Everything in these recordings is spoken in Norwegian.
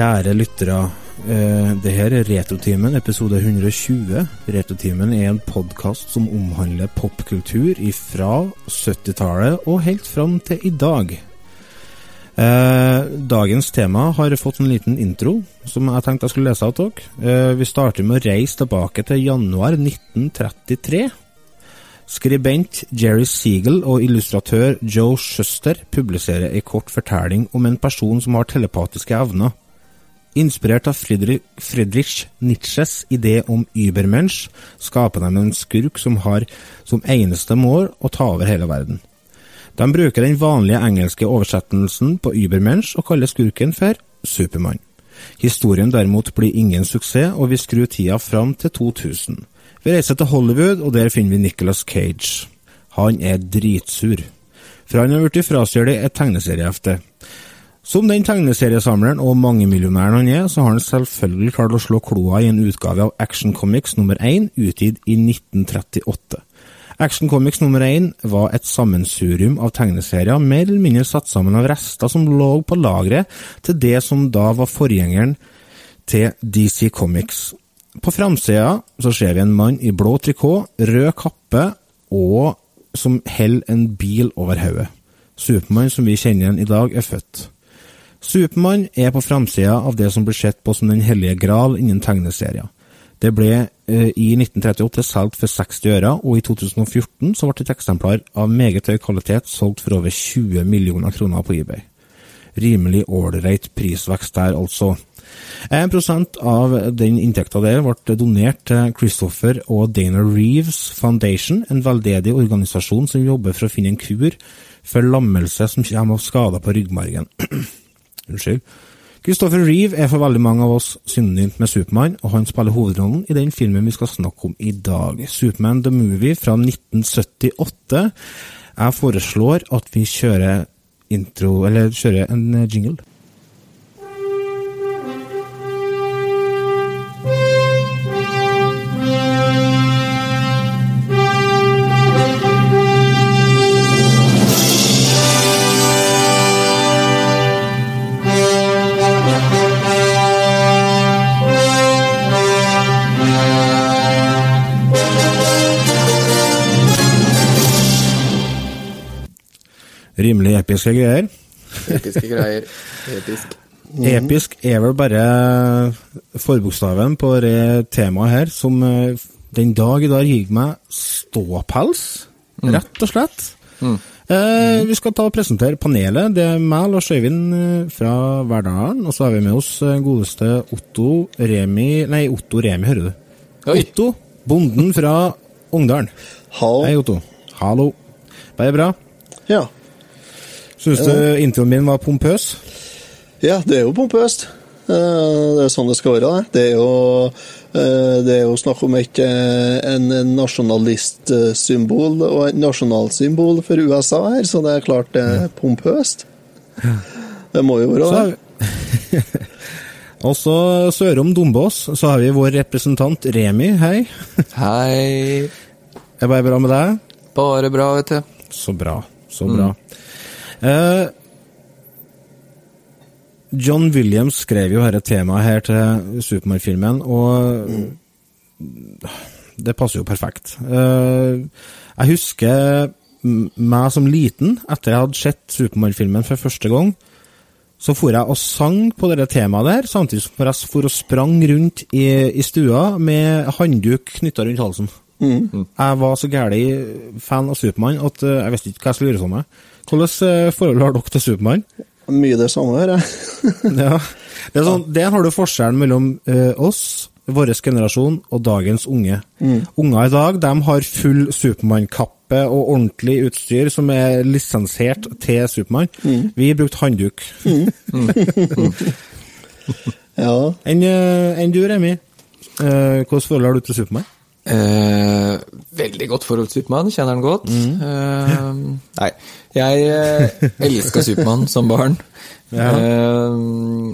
Kjære lyttere. Eh, det her er Retrotimen, episode 120. Retrotimen er en podkast som omhandler popkultur fra 70-tallet og helt fram til i dag. Eh, dagens tema har fått en liten intro som jeg tenkte jeg skulle lese av dere. Eh, vi starter med å reise tilbake til januar 1933. Skribent Jerry Seagull og illustratør Joe Shuster publiserer ei kort fortelling om en person som har telepatiske evner. Inspirert av Friedrich, Friedrich Nietzsches idé om Übermensch, skaper de en skurk som har som eneste mål å ta over hele verden. De bruker den vanlige engelske oversettelsen på Übermensch og kaller skurken for Supermann. Historien derimot blir ingen suksess, og vi skrur tida fram til 2000. Vi reiser til Hollywood, og der finner vi Nicholas Cage. Han er dritsur. For han har blitt frastjålet et tegneseriehefte. Som den tegneseriesamleren og mangemillionæren han er, så har han selvfølgelig klart å slå kloa i en utgave av Action Comics nummer 1, utgitt i 1938. Action Comics nummer 1 var et sammensurium av tegneserier, mer eller mindre satt sammen av rester som lå på lageret til det som da var forgjengeren til DC Comics. På framsida så ser vi en mann i blå trikot, rød kappe og som holder en bil over hodet. Supermann som vi kjenner igjen i dag, er født. Supermann er på framsida av det som blir sett på som den hellige gral innen tegneserier. Det ble eh, i 1938 solgt for 60 øre, og i 2014 så ble et eksemplar av meget høy kvalitet solgt for over 20 millioner kroner på eBay. Rimelig ålreit prisvekst der, altså. 1% av den inntekta der ble donert til Christopher og Dana Reeves Foundation, en veldedig organisasjon som jobber for å finne en kur for lammelse som kommer av skader på ryggmargen. Unnskyld. Christopher Reeve er for veldig mange av oss synonymt med Supermann, og han spiller hovedrollen i den filmen vi skal snakke om i dag, Superman the Movie fra 1978. Jeg foreslår at vi kjører intro, eller kjører en jingle. Rimelig episke greier. Episke greier. Episk. Episk er vel bare forbokstaven på det temaet her, som eh, den dag i dag gir meg ståpels, rett og slett. Mm. Eh, vi skal ta og presentere panelet. Det er meg, Lars Øyvind eh, fra Verdalen, og så har vi med oss eh, godeste Otto Remi Nei, Otto Remi, hører du. Oi. Otto, bonden fra Ungdalen. Hei, Otto. Hallo. Bare bra. Ja. Syns du introen min var pompøs? ja, det er jo pompøst. Eh, Det er sånn det skal være. det. Det er jo, eh, det er jo snakk om et, eh, en nasjonalistsymbol og et nasjonalsymbol for USA her, så det er klart det er pompøst. Det må jo være det. vi Og så sørom Dombås, så har vi vår representant Remi. Hei. Hei. Er det bare bra med deg? Bare bra, vet du. Så bra. Så bra. Eh, John Williams skrev jo dette temaet her til Supermann-filmen, og det passer jo perfekt. Eh, jeg husker meg som liten, etter jeg hadde sett Supermann-filmen for første gang, så for jeg og sang på det temaet der, samtidig som jeg for og sprang rundt i, i stua med handduk knytta rundt halsen. Jeg var så gæren fan av Supermann at eh, jeg visste ikke hva jeg skulle gjøre sånn med. Hvordan eh, forhold har dere til Supermann? Mye det samme her, jeg. Ja. Det er sånn, Der har du forskjellen mellom eh, oss, vår generasjon, og dagens unge. Unger i dag de har full Supermann-kappe og ordentlig utstyr som er lisensiert til Supermann. Vi brukte handduk. Ja. Enn eh, du, Remi? Hvilket forhold har du til Supermann? Eh, veldig godt forhold til Supermann, kjenner han godt. Eh, nei, jeg eh, elska Supermann som barn. Eh,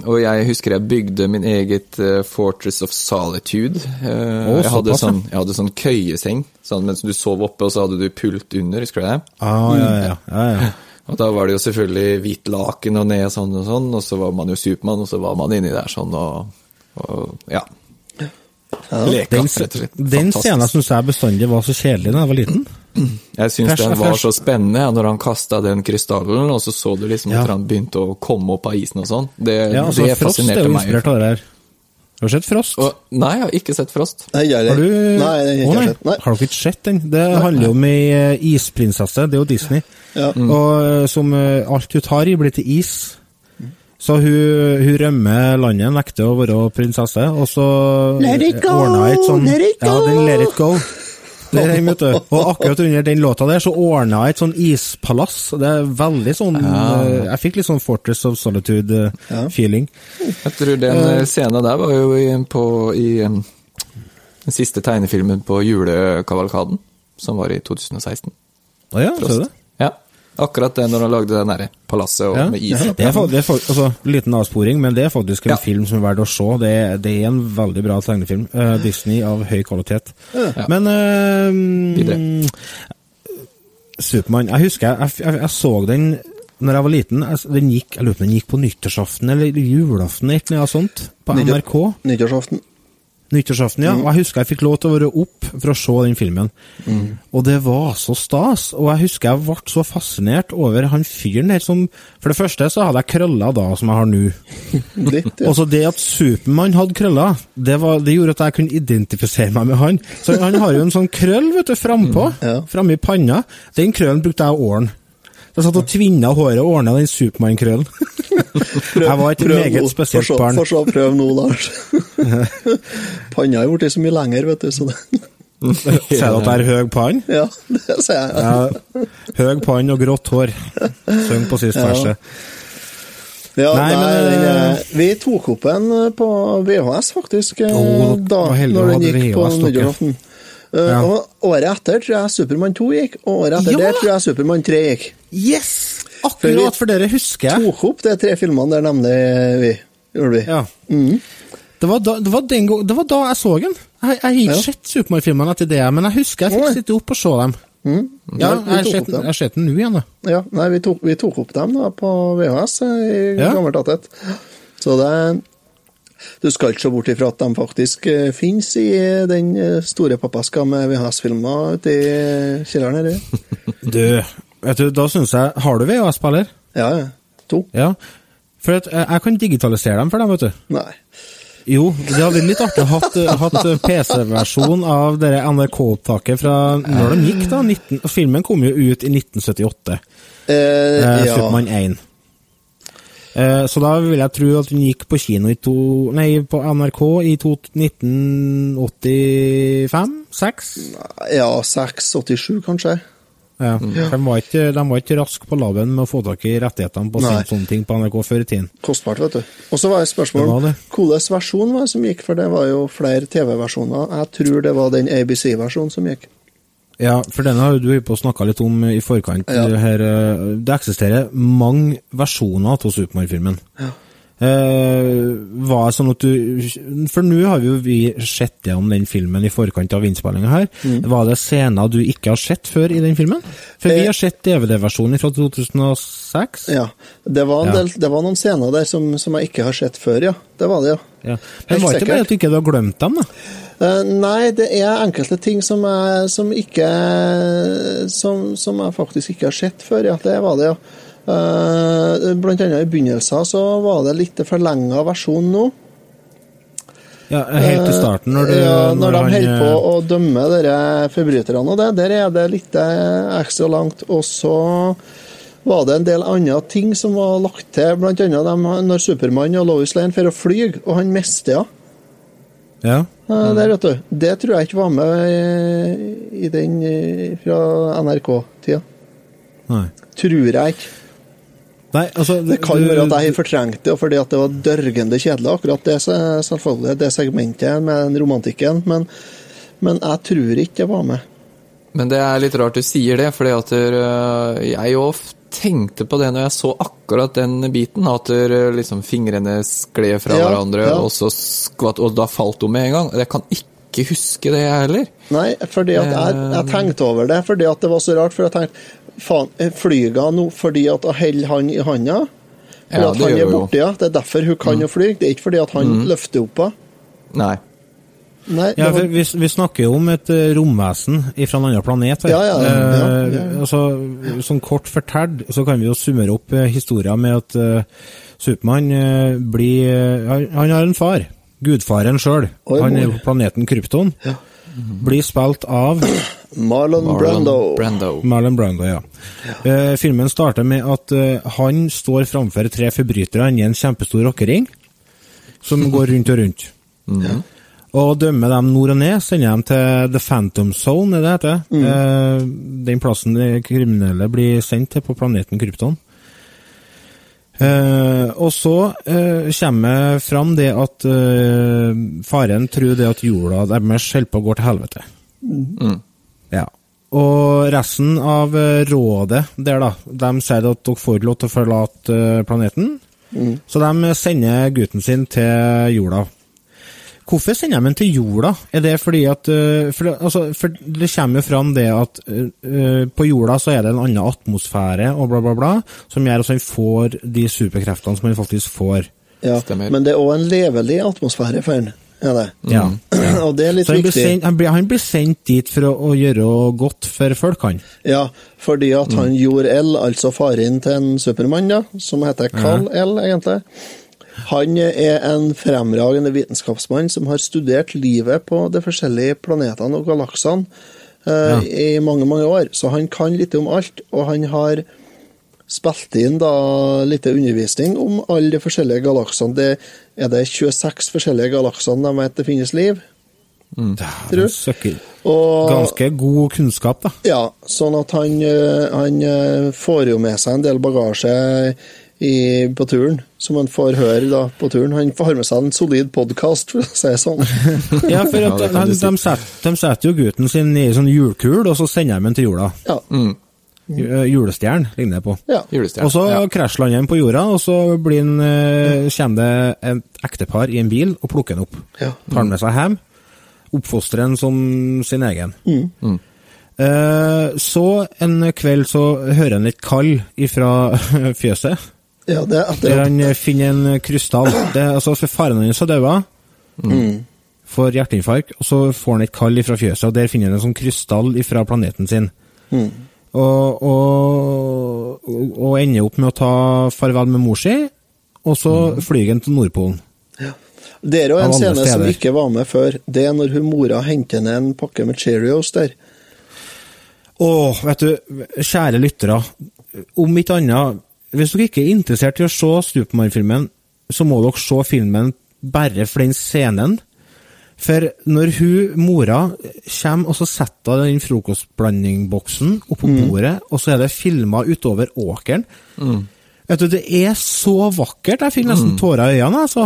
og jeg husker jeg bygde min eget eh, Fortress of Solitude. Eh, Å, jeg, hadde sånn, jeg hadde sånn køyeseng sånn, mens du sov oppe, og så hadde du pult under, husker du det? Ah, ja, ja, ja, ja. Og da var det jo selvfølgelig hvitt laken og ned sånn og sånn, og så var man jo Supermann, og så var man inni der sånn og, og ja. Leka, Den, rett og slett. den scenen syns jeg bestandig var så kjedelig da jeg var liten. Jeg syns den var så spennende ja, når han kasta den krystallen, og så så du liksom Ja. at han begynte å komme opp av isen og sånn. Det, Ja, altså, det Frost er fascinerte jo meg. inspirert av det der. Har du sett Frost? Og, nei, jeg har ikke sett Frost. Nei, jeg, Har du Nei, jeg, jeg Å, nei. Nei. Har dere ikke sett den? Det handler jo om ei eh, isprinsesse, det er jo Disney, Ja. og eh, som eh, alt hun tar i, blir til is. Så hun, hun rømmer landet, nekter å være prinsesse, og så Let it go, et sånt, let it Ja, go. den Let it go. Det er den, vet du. Og akkurat under den låta der så ordna jeg et sånn ispalass. Det er veldig sånn ja. Jeg fikk litt sånn Fortress of Solitude-feeling. Jeg tror den uh, scenen der var jo i, på, i den siste tegnefilmen på julekavalkaden, som var i 2016. Å ja, ser du det? Ja, akkurat det når han lagde det der palasset og Ja. med is. Det er, det er, altså, liten avsporing, men det er faktisk en Ja. film som er verdt å se. Det er, det er en veldig bra tegnefilm. Uh, Disney av høy kvalitet. Men uh, Supermann Jeg husker jeg, jeg, jeg så den når jeg var liten. Den gikk, jeg lurer på den gikk på nyttårsaften eller julaften, eller noe sånt, på NRK. Nyttårsaften. Nyttårsaften, ja. Og jeg husker jeg fikk lov til å være opp for å se den filmen. Og det var så stas. Og jeg husker jeg ble så fascinert over han fyren der som For det første så hadde jeg krøller da, som jeg har nå. Ja. Og så det at Supermann hadde krøller, det, var, det gjorde at jeg kunne identifisere meg med han. Så han har jo en sånn krøll vet du, frampå, Ja. framme i panna. Den krøllen brukte jeg å ordne. Jeg satt og tvinna håret og ordna den Supermann-krøllen. jeg var et Prøv meget spesielt barn. Få se, prøv nå, Lars. Panna er blitt så mye lenger, vet du, så det Ser du at det er høy pann? Ja, det ser jeg. Ja, høy pann og grått hår. Syng på sist verset. Ja, Nei, men, den, eh, eh, vi tok opp en eh, på VHS, faktisk, da når den gikk på nyttårsaften. Ja. Og året etter tror jeg Supermann 2 gikk, og året etter Ja! det tror jeg Supermann 3 gikk. Yes! Akkurat for dere husker jeg. Tok opp de tre filmene der, nemlig vi. Gjorde vi. Ja. Det, var da, det, var den gang, det var da jeg så den. Jeg, har ikke Ja. sett Supermann-filmene etter det, men jeg husker jeg fikk sitte opp og se dem. Ja, Ja, jeg vi har tok sett opp den- dem. jeg har sett den nå igjen, da. Ja, nei, vi tok, vi tok opp dem da på VHS eh, i Ja. gammelt attet. Så det Du skal ikke se bort ifra at de faktisk uh, finnes i eh, den store pappaska med VHS-filmer ute i kjelleren her. Du, vet du, da syns jeg Har du VHS-spiller? Ja, ja. To? Ja. For at, eh, jeg kan digitalisere dem for deg, vet du. Nei. Jo, det hadde vært litt artig å hatt, eh, hatt eh, PC-versjon av dere NRK-opptaket fra når de gikk, da. 19, filmen kom jo ut i 1978. Eh, Eh, ja. Supermann 1. Eh, så da vil jeg tro at den gikk på kino i to, nei, på NRK i to, 1985? 6? ja, 687 kanskje. Ja. De, var ikke, de var ikke raske på labben med å få tak i rettighetene på Nei. sånne, sånne ting på NRK før i tiden. Kostbart, vet du. Og så var det spørsmål var hvilken versjon var det som gikk, for det var jo flere TV-versjoner. Jeg tror det var den ABC-versjonen som gikk. Ja, for denne har du på snakka litt om i forkant. Ja. Her, eh, det eksisterer mange versjoner av Supermann-filmen. Ja. Eh, var sånn at du For nå har jo vi sett gjennom den filmen i forkant av innspillinga her. Mm. Var det scener du ikke har sett før i den filmen? For vi Eh. har sett DVD-versjonen fra 2006. Ja. Det var, del, det var noen scener der som, som jeg ikke har sett før, ja. Det var det, ja. Ja. Men var det ikke bare at du ikke har glemt dem, da? Uh, nei, det er enkelte ting som jeg, som ikke som, som jeg faktisk ikke har sett før, ja. Det var det, ja. Eh, blant annet i begynnelsen så var det litt forlenga versjon nå. Ja, Helt til starten, når, du, Eh, ja, når, de han, holder på eh, å dømme dere forbryterne og det, der er det litt ekstra langt. Og så var det en del andre ting som var lagt til, annet når Supermann og Lois Lane drar å fly, og han mister henne. Ja. Eh, Der, vet du. Det tror jeg ikke var med i, den fra NRK-tida. Tror jeg ikke. Nei, altså Det kan jo være at jeg har fortrengt det, fordi at det var dørgende kjedelig, akkurat det, selvfølgelig, det segmentet med den romantikken, men, men jeg tror ikke det var med. Men det er litt rart du sier det, fordi øh, jeg òg tenkte på det når jeg så akkurat den biten, at øh, liksom fingrene skled fra Ja, hverandre, ja. og så skvatt, og da falt hun med en gang. Jeg kan ikke huske det, jeg heller. Nei, fordi at jeg, jeg tenkte over det, fordi at det var så rart. For jeg tenkte hun nå fordi at hun holder han i handa? Fordi Ja, at han er borte, ja. Det er derfor hun kan å fly. Det er ikke fordi at han løfter opp henne. Nei. Nei, Ja, for vi, vi snakker jo om et eh, romvesen fra en annen planet. her. Ja, ja, ja, Eh. Altså, sånn kort fortalt så kan vi jo summere opp uh, historien med at uh, Supermann uh, blir uh, han, har en far. Gudfaren sjøl. Han er på planeten Krypton. Ja. Blir spilt av Marlon, Marlon Brando. Brando. Marlon Brando, ja. Eh, filmen starter med at uh, han står framfor tre forbrytere i en kjempestor rockering, som går rundt og rundt. Og dømmer dem nord og ned, sender dem til The Phantom Zone, er det heter. Eh, den plassen de kriminelle blir sendt til på planeten Krypton. Eh, og så eh, kommer fram det at eh, faren tror det at jorda deres holder på å gå til helvete. Ja. Og resten av eh, rådet der, da, de sier at dere får lov til å forlate planeten. planeten. Så de sender gutten sin til jorda. Hvorfor sender de den til jorda? Er det fordi at eh, for, det- altså, for det kommer jo fram det at eh, på jorda så er det en annen atmosfære og bla, bla, bla, som gjør at han får de superkreftene som han faktisk får. Ja. Stemmer. Men det er òg en levelig atmosfære for han. Er det? Ja. Og det er litt Så han blir, viktig. sendt, han, blir, han blir sendt dit for å, å gjøre godt for folk, han. Ja, fordi at Mm. han gjorde L, altså faren til en Supermann, da, som heter Carl L, egentlig. Han er en fremragende vitenskapsmann som har studert livet på de forskjellige planetene og galaksene eh, i mange, mange år. Så han kan litt om alt, og han har spilt inn da litt undervisning om alle de forskjellige galaksene. Det er det 26 forskjellige galaksene de vet det finnes liv. Tror du? Og Ganske god kunnskap, da. ja, sånn at han, eh, han eh, får jo med seg en del bagasje i, på turen, som han får høre da på turen. Han får med seg en solid podkast, for å si det sånn. Ja, for at ja, han, de, setter, de setter jo gutten sin i sånn hjulkul, og så sender de den til jorda. Ja. Mm. Julestjern ligner det på. ja. Og så Ja. krasjlander han på jorda, og så blir han, eh, kommer det et ektepar i en bil og plukker han opp. Ja. Tar han med seg hjem, oppfostrer han som sin egen. Eh, så en kveld så hører han et kall ifra fjøset, ja, det er etter der han eh, finner en krystall. Det, altså, for Faren hans har daua, får hjerteinfarkt, og så får han et kall ifra fjøset, og der finner han en sånn krystall ifra planeten sin. Og, og, og ender opp med å ta farvel med mor si, og så flyr han til Nordpolen. Det er jo en scene steder. som ikke var med før. Det er når hun mora henter ned en pakke med Cheerios der. Åh, vet du, kjære lyttere, om ikke annet, hvis dere ikke er interessert i å se Supermann-filmen, så må dere se filmen bare for den scenen. For når hun, mora, kommer og så setter den frokostblandingboksen oppå bordet, og så er det filma utover åkeren Vet du, det er så vakkert. Jeg fikk nesten tårer i øynene, altså.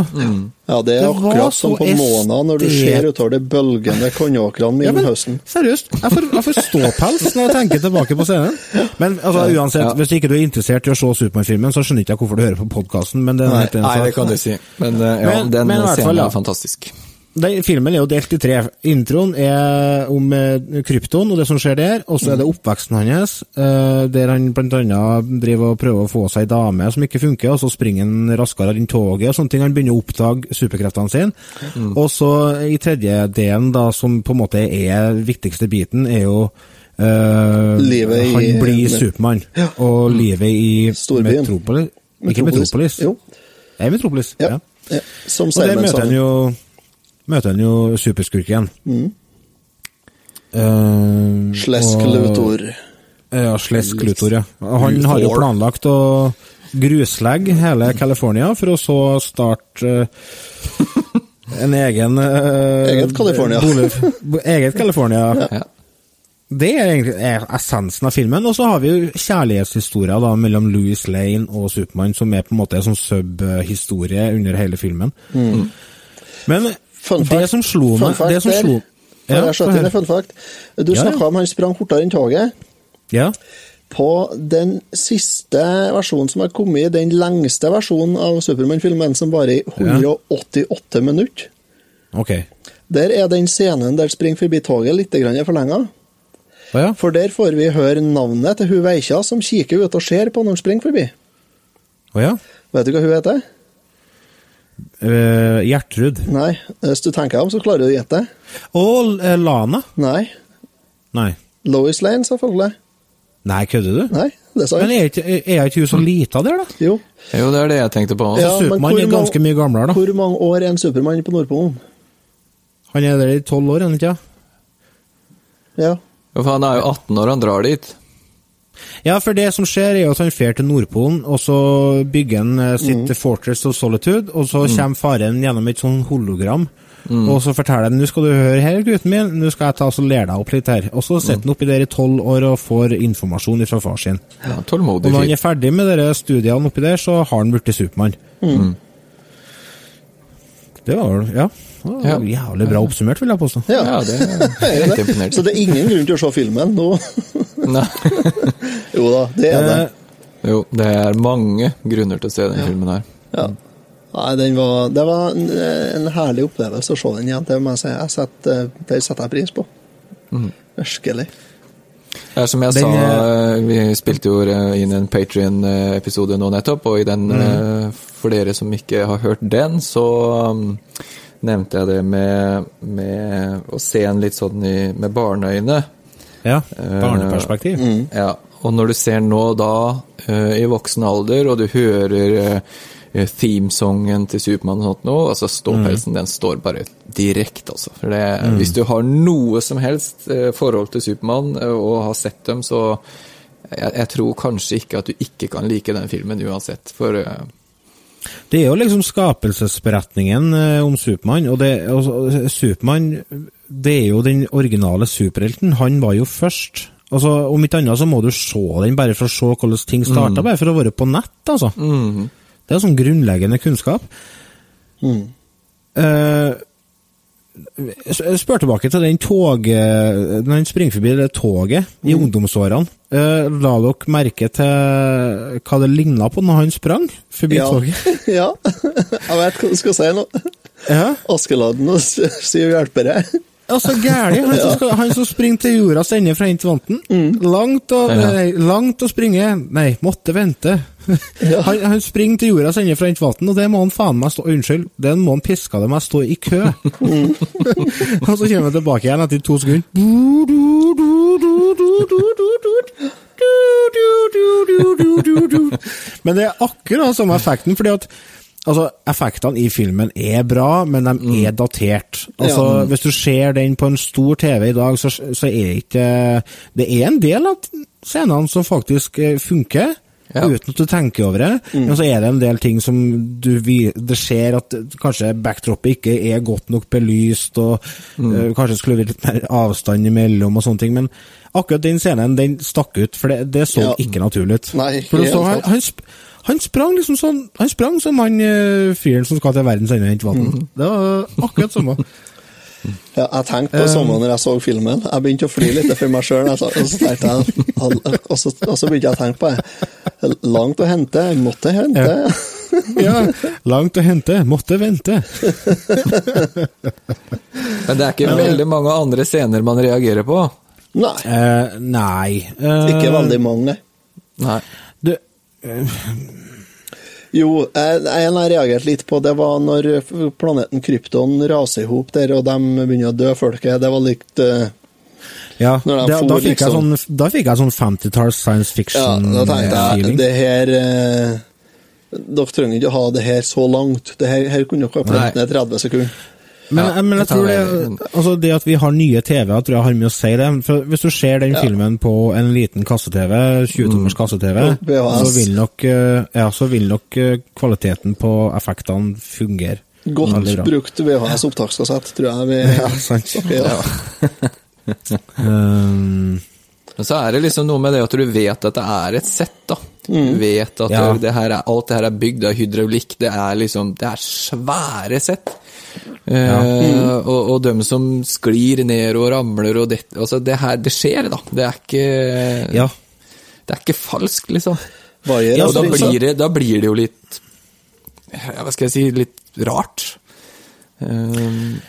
Ja, det er Det akkurat som på Måna, når du ser utover de bølgende kornåkrene Ja, men høsten. seriøst, jeg får, jeg får ståpels når jeg tenker tilbake på scenen. Men altså, uansett, Ja. hvis ikke du er interessert i å se Supermann-filmen, så skjønner ikke jeg hvorfor du hører på podkasten, men det er Nei, helt en Nei, det kan du si. Men, eh, ja, Men- den men scenen fall, ja. er fantastisk. Den, filmen er jo delt i tre. Introen er om eh, krypton og det som skjer der, og så er det oppveksten hans, eh, der han annet driver og prøver å få seg ei dame som ikke funker, og så springer han raskere enn toget og sånne ting. Han begynner å oppdage superkreftene sine. Og så i tredje delen, da, som på en måte er viktigste biten, er jo eh, Livet i- Han blir Supermann, og livet i Storbyen. Metropolis. Ikke Metropolis. Jo. Det er Metropolis. Ja. ja. Som Og der møter han jo Møter han jo superskurken. Mm. Slesk Luthor. Ja, Slesk Luthor, ja. Han har jo planlagt å gruslegge hele California for å så starte uh, en egen uh, Eget California. bolig- eget California. Ja. Det er egentlig er essensen av filmen. Og så har vi jo kjærlighetshistoria da, mellom Louis Lane og Supermann, som er på en måte en sånn sub-historie under hele filmen. Men Mm. fact. det som slo meg Det som slo Ja, jeg høre. en fun fact? Du Ja, snakka om han sprang fortere enn toget. Ja. På den siste versjonen som har kommet, den lengste versjonen av Supermann-filmen, som varer i 188 minutter, Ok. der er den scenen der springer forbi toget litt forlenga. Ja. For der får vi høre navnet til hun veikja som kikker ut og ser på når han springer forbi. Å ja. Vet du hva hun heter? Eh, Gjertrud. Nei, hvis du tenker deg om, så klarer du å gjette. Og uh, Lana. Nei. Nei. Lois Lane, selvfølgelig. Nei, kødder du? Nei, det sa jeg. Men er ikke, er ikke hun så lita der, da? Jo. Jo, det er det jeg tenkte på. Ja, Supermann er ganske mye gamlere, da. Hvor mange år er en Supermann på Nordpolen? Han er der i tolv år, er han ikke? Ja. Jo, for han er jo 18 når han drar dit. Ja, for det som skjer, er jo at han fer til Nordpolen, og så bygger han eh, sitt Mm. Fortress of Solitude, og så kommer faren gjennom et sånn hologram. Mm. Og så forteller han nå skal du høre her, gutten min, nå skal jeg ta og lære deg opp litt her. Og så sitter Mm. han oppi der i tolv år og får informasjon fra far sin. Ja, Og når han er ferdig med dere studiene oppi der, så har han blitt Supermann. Mm. Det var vel Ja. det var Ja. Jævlig bra oppsummert, vil jeg påstå. ja. Ja, det er helt det. imponert. Så det er ingen grunn til å se filmen nå? Nei. jo da, det er det. Eh, Jo, det er mange grunner til å se den filmen her. Ja. Nei, den var, det var en, en herlig opplevelse å se den igjen. Det må jeg si. Jeg setter, det setter jeg pris på. Virkelig. Det er som jeg Den, sa, vi spilte jo eh, inn en Patrion-episode nå nettopp, og i den, mm. for dere som ikke har hørt den, så um, nevnte jeg det med, med å se en litt sånn i, med barneøyne. Ja. Barneperspektiv. Mm. Ja, og når du ser nå da, uh, i voksen alder, og du hører uh, themesongen til Supermann og sånt nå, altså ståpelsen, den står bare direkte, altså. For det, hvis du har noe som helst eh, forhold til Supermann, eh, og har sett dem, så jeg, jeg tror kanskje ikke at du ikke kan like den filmen uansett, for eh, Det er jo liksom skapelsesberetningen eh, om Supermann, og det, altså, Supermann det er jo den originale superhelten. Han var jo først. Altså, Om ikke annet så må du se den bare for å se hvordan ting starta, bare for å være på nett, altså. Det er sånn grunnleggende kunnskap. Mm. Uh, spør tilbake til den toget Når han springer forbi det toget i ungdomsårene. Uh, la dere merke til hva det ligna på når han sprang forbi Ja. toget? ja. Jeg vet hva du skal si nå. Ja. Askeladden og Syv hjelpere. Altså gærlig, han, som skal- han som springer til jordas ende fra hint vanten. Langt, å, Ja. nei, langt å springe Nei, måtte vente. Han, han springer til jordas ende for å hente vanten, og det må han faen meg stå Unnskyld, det må han piske det med å stå i kø. og så kommer han tilbake igjen etter to sekunder. Men det er akkurat samme effekten, fordi at Altså, Effektene i filmen er bra, men de er datert. Altså, Ja. Hvis du ser den på en stor TV i dag, så, så er ikke Det er en del av scenene som faktisk eh, funker, Ja. uten at du tenker over det. Men så er det en del ting som du Det ser at kanskje backdropet ikke er godt nok belyst, og eh, kanskje skulle vært litt mer avstand imellom og sånne ting. Men akkurat den scenen, den stakk ut, for det, det så Ja. ikke naturlig ut. Nei, For du så, han, han, han sprang liksom sånn Han sprang som han eh, fyren som skal til verdens ende og hente vann. Mhm. Det var akkurat samme. Ja, jeg tenkte på samme når jeg så filmen. Jeg begynte å fly litt for meg sjøl. Og så og så, og så begynte jeg å tenke på det. Langt å hente, måtte hente. Ja, langt å hente, måtte vente. Men det er ikke veldig mange andre scener man reagerer på. Nei, Eh, nei eh, ikke veldig mange. Nei. Du, Jo, en jeg reagerte litt på, det var når planeten Krypton raser i hop der, og de begynner å dø, folket. Det var litt eh, ja, de da, for, da, fikk jeg liksom- sånn, da fikk jeg sånn 50-talls science Ja, da tenkte jeg fiction-feeling. det her eh, Dere trenger ikke å ha det her så langt. Det her, her kunne dere ha pløkt ned 30 sekunder. Men, Ja, men jeg tror det, altså det at vi har nye TV-er, tror jeg har mye å si det. For hvis du ser den filmen på en liten kasse-TV, 20-tommers kasse-TV, mm. Så vil nok, eh, ja, så vil nok eh, kvaliteten på effektene fungere. Godt bra. brukt VHS opptakskassett, tror jeg vi Ja, sant. snakker ja. Um, Men så er det liksom noe med det at du vet at det er et sett, da. Du vet at Ja. det her er, alt det her er bygd av hydraulikk, det er liksom Det er svære sett. Eh, og, og dem som sklir ned og ramler og det Altså, det her Det skjer, da. Det er ikke ja. Det er ikke falskt, liksom. Ja, Og da blir det, da blir det jo litt Hva skal jeg si Litt rart. Eh,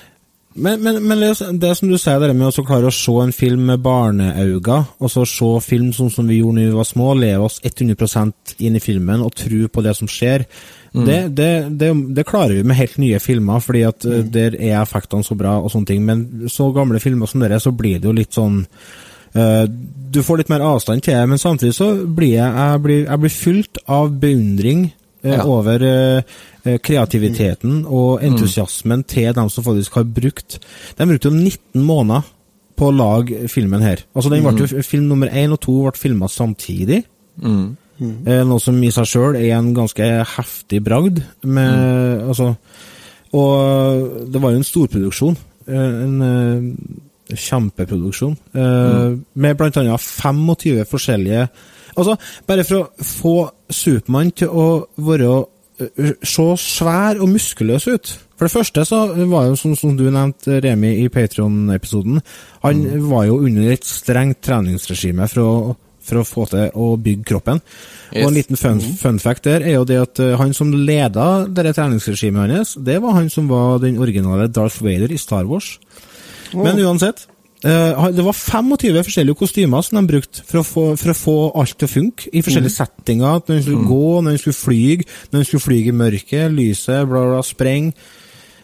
Men, men, men det, det som du sier, det med å klare å se en film med barneøyne, og så se film sånn som vi gjorde da vi var små, leve oss 100% inn i filmen og tro på det som skjer, mm. det, det, det, det, klarer vi med helt nye filmer, fordi at mm. der er effektene så bra og sånne ting. Men så gamle filmer som dere, så blir det jo litt sånn uh, Du får litt mer avstand til det, men samtidig så blir jeg, jeg, blir, jeg blir fylt av beundring uh, ja. over uh, kreativiteten kreativiteten og mm. entusiasmen mm. til dem som faktisk har brukt De brukte jo 19 måneder på å lage filmen her. Altså den ble mm. Film nummer én og to ble filma samtidig. Mm. Eh, noe som i seg sjøl er en ganske heftig bragd. Med, mm. altså, og det var jo en storproduksjon. Eh, en kjempeproduksjon. Mm. Med annet 25 forskjellige Altså, bare for å få Supermann til å være så svær og muskuløs ut. For det første så var jo, som, som du nevnte, Remi, i Patron-episoden, han mm. var jo under et strengt treningsregime for å, for å få til å bygge kroppen. Yes. Og en liten fun, mm. fun, fact der er jo det at uh, han som leda dette treningsregimet hans, det var han som var den originale Darth Vader i Star Wars. Oh. Men uansett, Uh, det var 25 forskjellige kostymer som de brukte for å få, for å få alt til å funke, i forskjellige mm. settinger. Når de skulle mm. gå, når de skulle fly, når de skulle fly i mørket, lyset, bla, bla, spreng.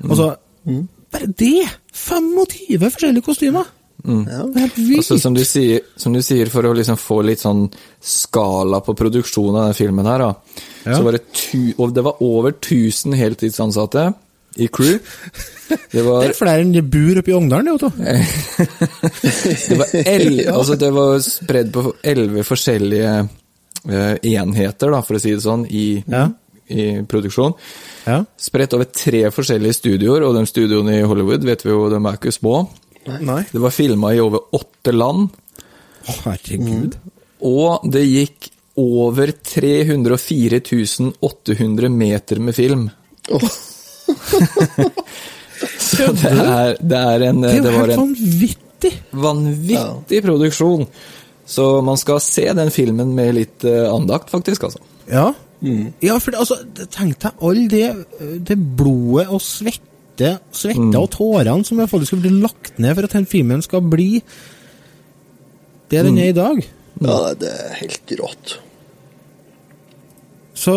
Mm. Altså, mm. bare det! 25 forskjellige kostymer! Mm. Ja. Altså, som, du sier, som, du sier, for å liksom få litt sånn skala på produksjonen av den filmen her, da, ja. så var det, tu, det var over 1000 heltidsansatte i crew. Det, var, det er flere enn de bor oppe i Ogndalen, det, Otto. det, var el, altså det var spredd på elleve forskjellige uh, enheter, da, for å si det sånn, i, ja. i produksjon. Ja. Spredt over tre forskjellige studioer, og de studioene i Hollywood vet vi jo, de er ikke små. Nei. Det var filma i over åtte land. Herregud. Mm. Og det gikk over 304 800 meter med film. Oh. Så det er, det er en Det, det var en vanvittig! Vanvittig produksjon. Så man skal se den filmen med litt uh, andakt, faktisk, altså. Ja, mm. ja for altså, tenk deg all det, det blodet og svette, svette mm. og tårene som faktisk skal bli lagt ned for at den filmen skal bli det den mm. er i dag. Ja, det er helt rått. Så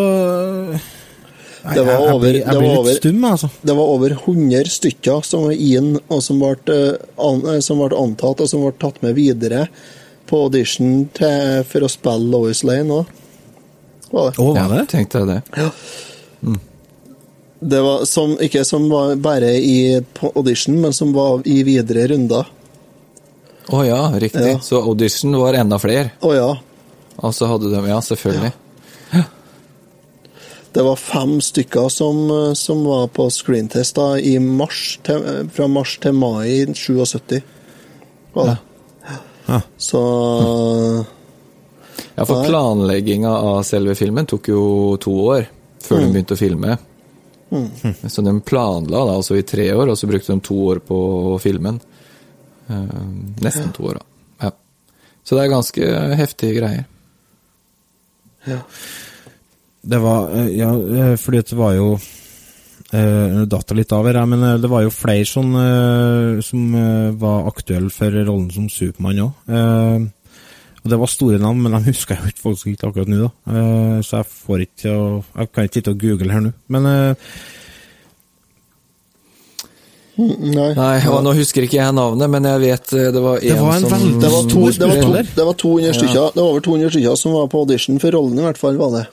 det var over, jeg blir, jeg blir litt stum, altså. Det var over 100 stykker som var inn, og som ble, an, som ble, antatt, og som ble tatt med videre på audition til, for å spille Lois Lane òg. Var det? Oh, var det? Tenkte jeg det. Ja. Det var som, ikke som var bare i audition, men som var i videre runder. Å oh, ja, riktig. Ja. Så audition var enda flere? Å oh, ja. Og så hadde de Ja, selvfølgelig. Ja. Det var fem stykker som, som var på screentest da, i mars til, fra mars til mai 77. Var det. Ja. Ja. Så Ja, for planlegginga av selve filmen tok jo to år før mm. de begynte å filme. Mm. Så de planla da altså i tre år, og så brukte de to år på filmen. Eh, nesten ja. to år, da. Ja. Så det er ganske heftige greier. Ja. Det var eh, Ja, eh, fordi det var jo uh, datt litt av her, men det var jo flere sånn, uh, som uh, var aktuelle for rollen som Supermann òg. Og Det var store navn, men de husker jeg jo ikke faktisk ikke akkurat nå. da. så jeg får ikke Jeg kan ikke sitte og google her nå. Men Nei. Nei og Nå husker ikke jeg navnet, men jeg vet det var en som som det var, to, det, var to, det var 200 stykker. Ja. Det var over 200 stykker som var på audition for rollen, i hvert fall. var det.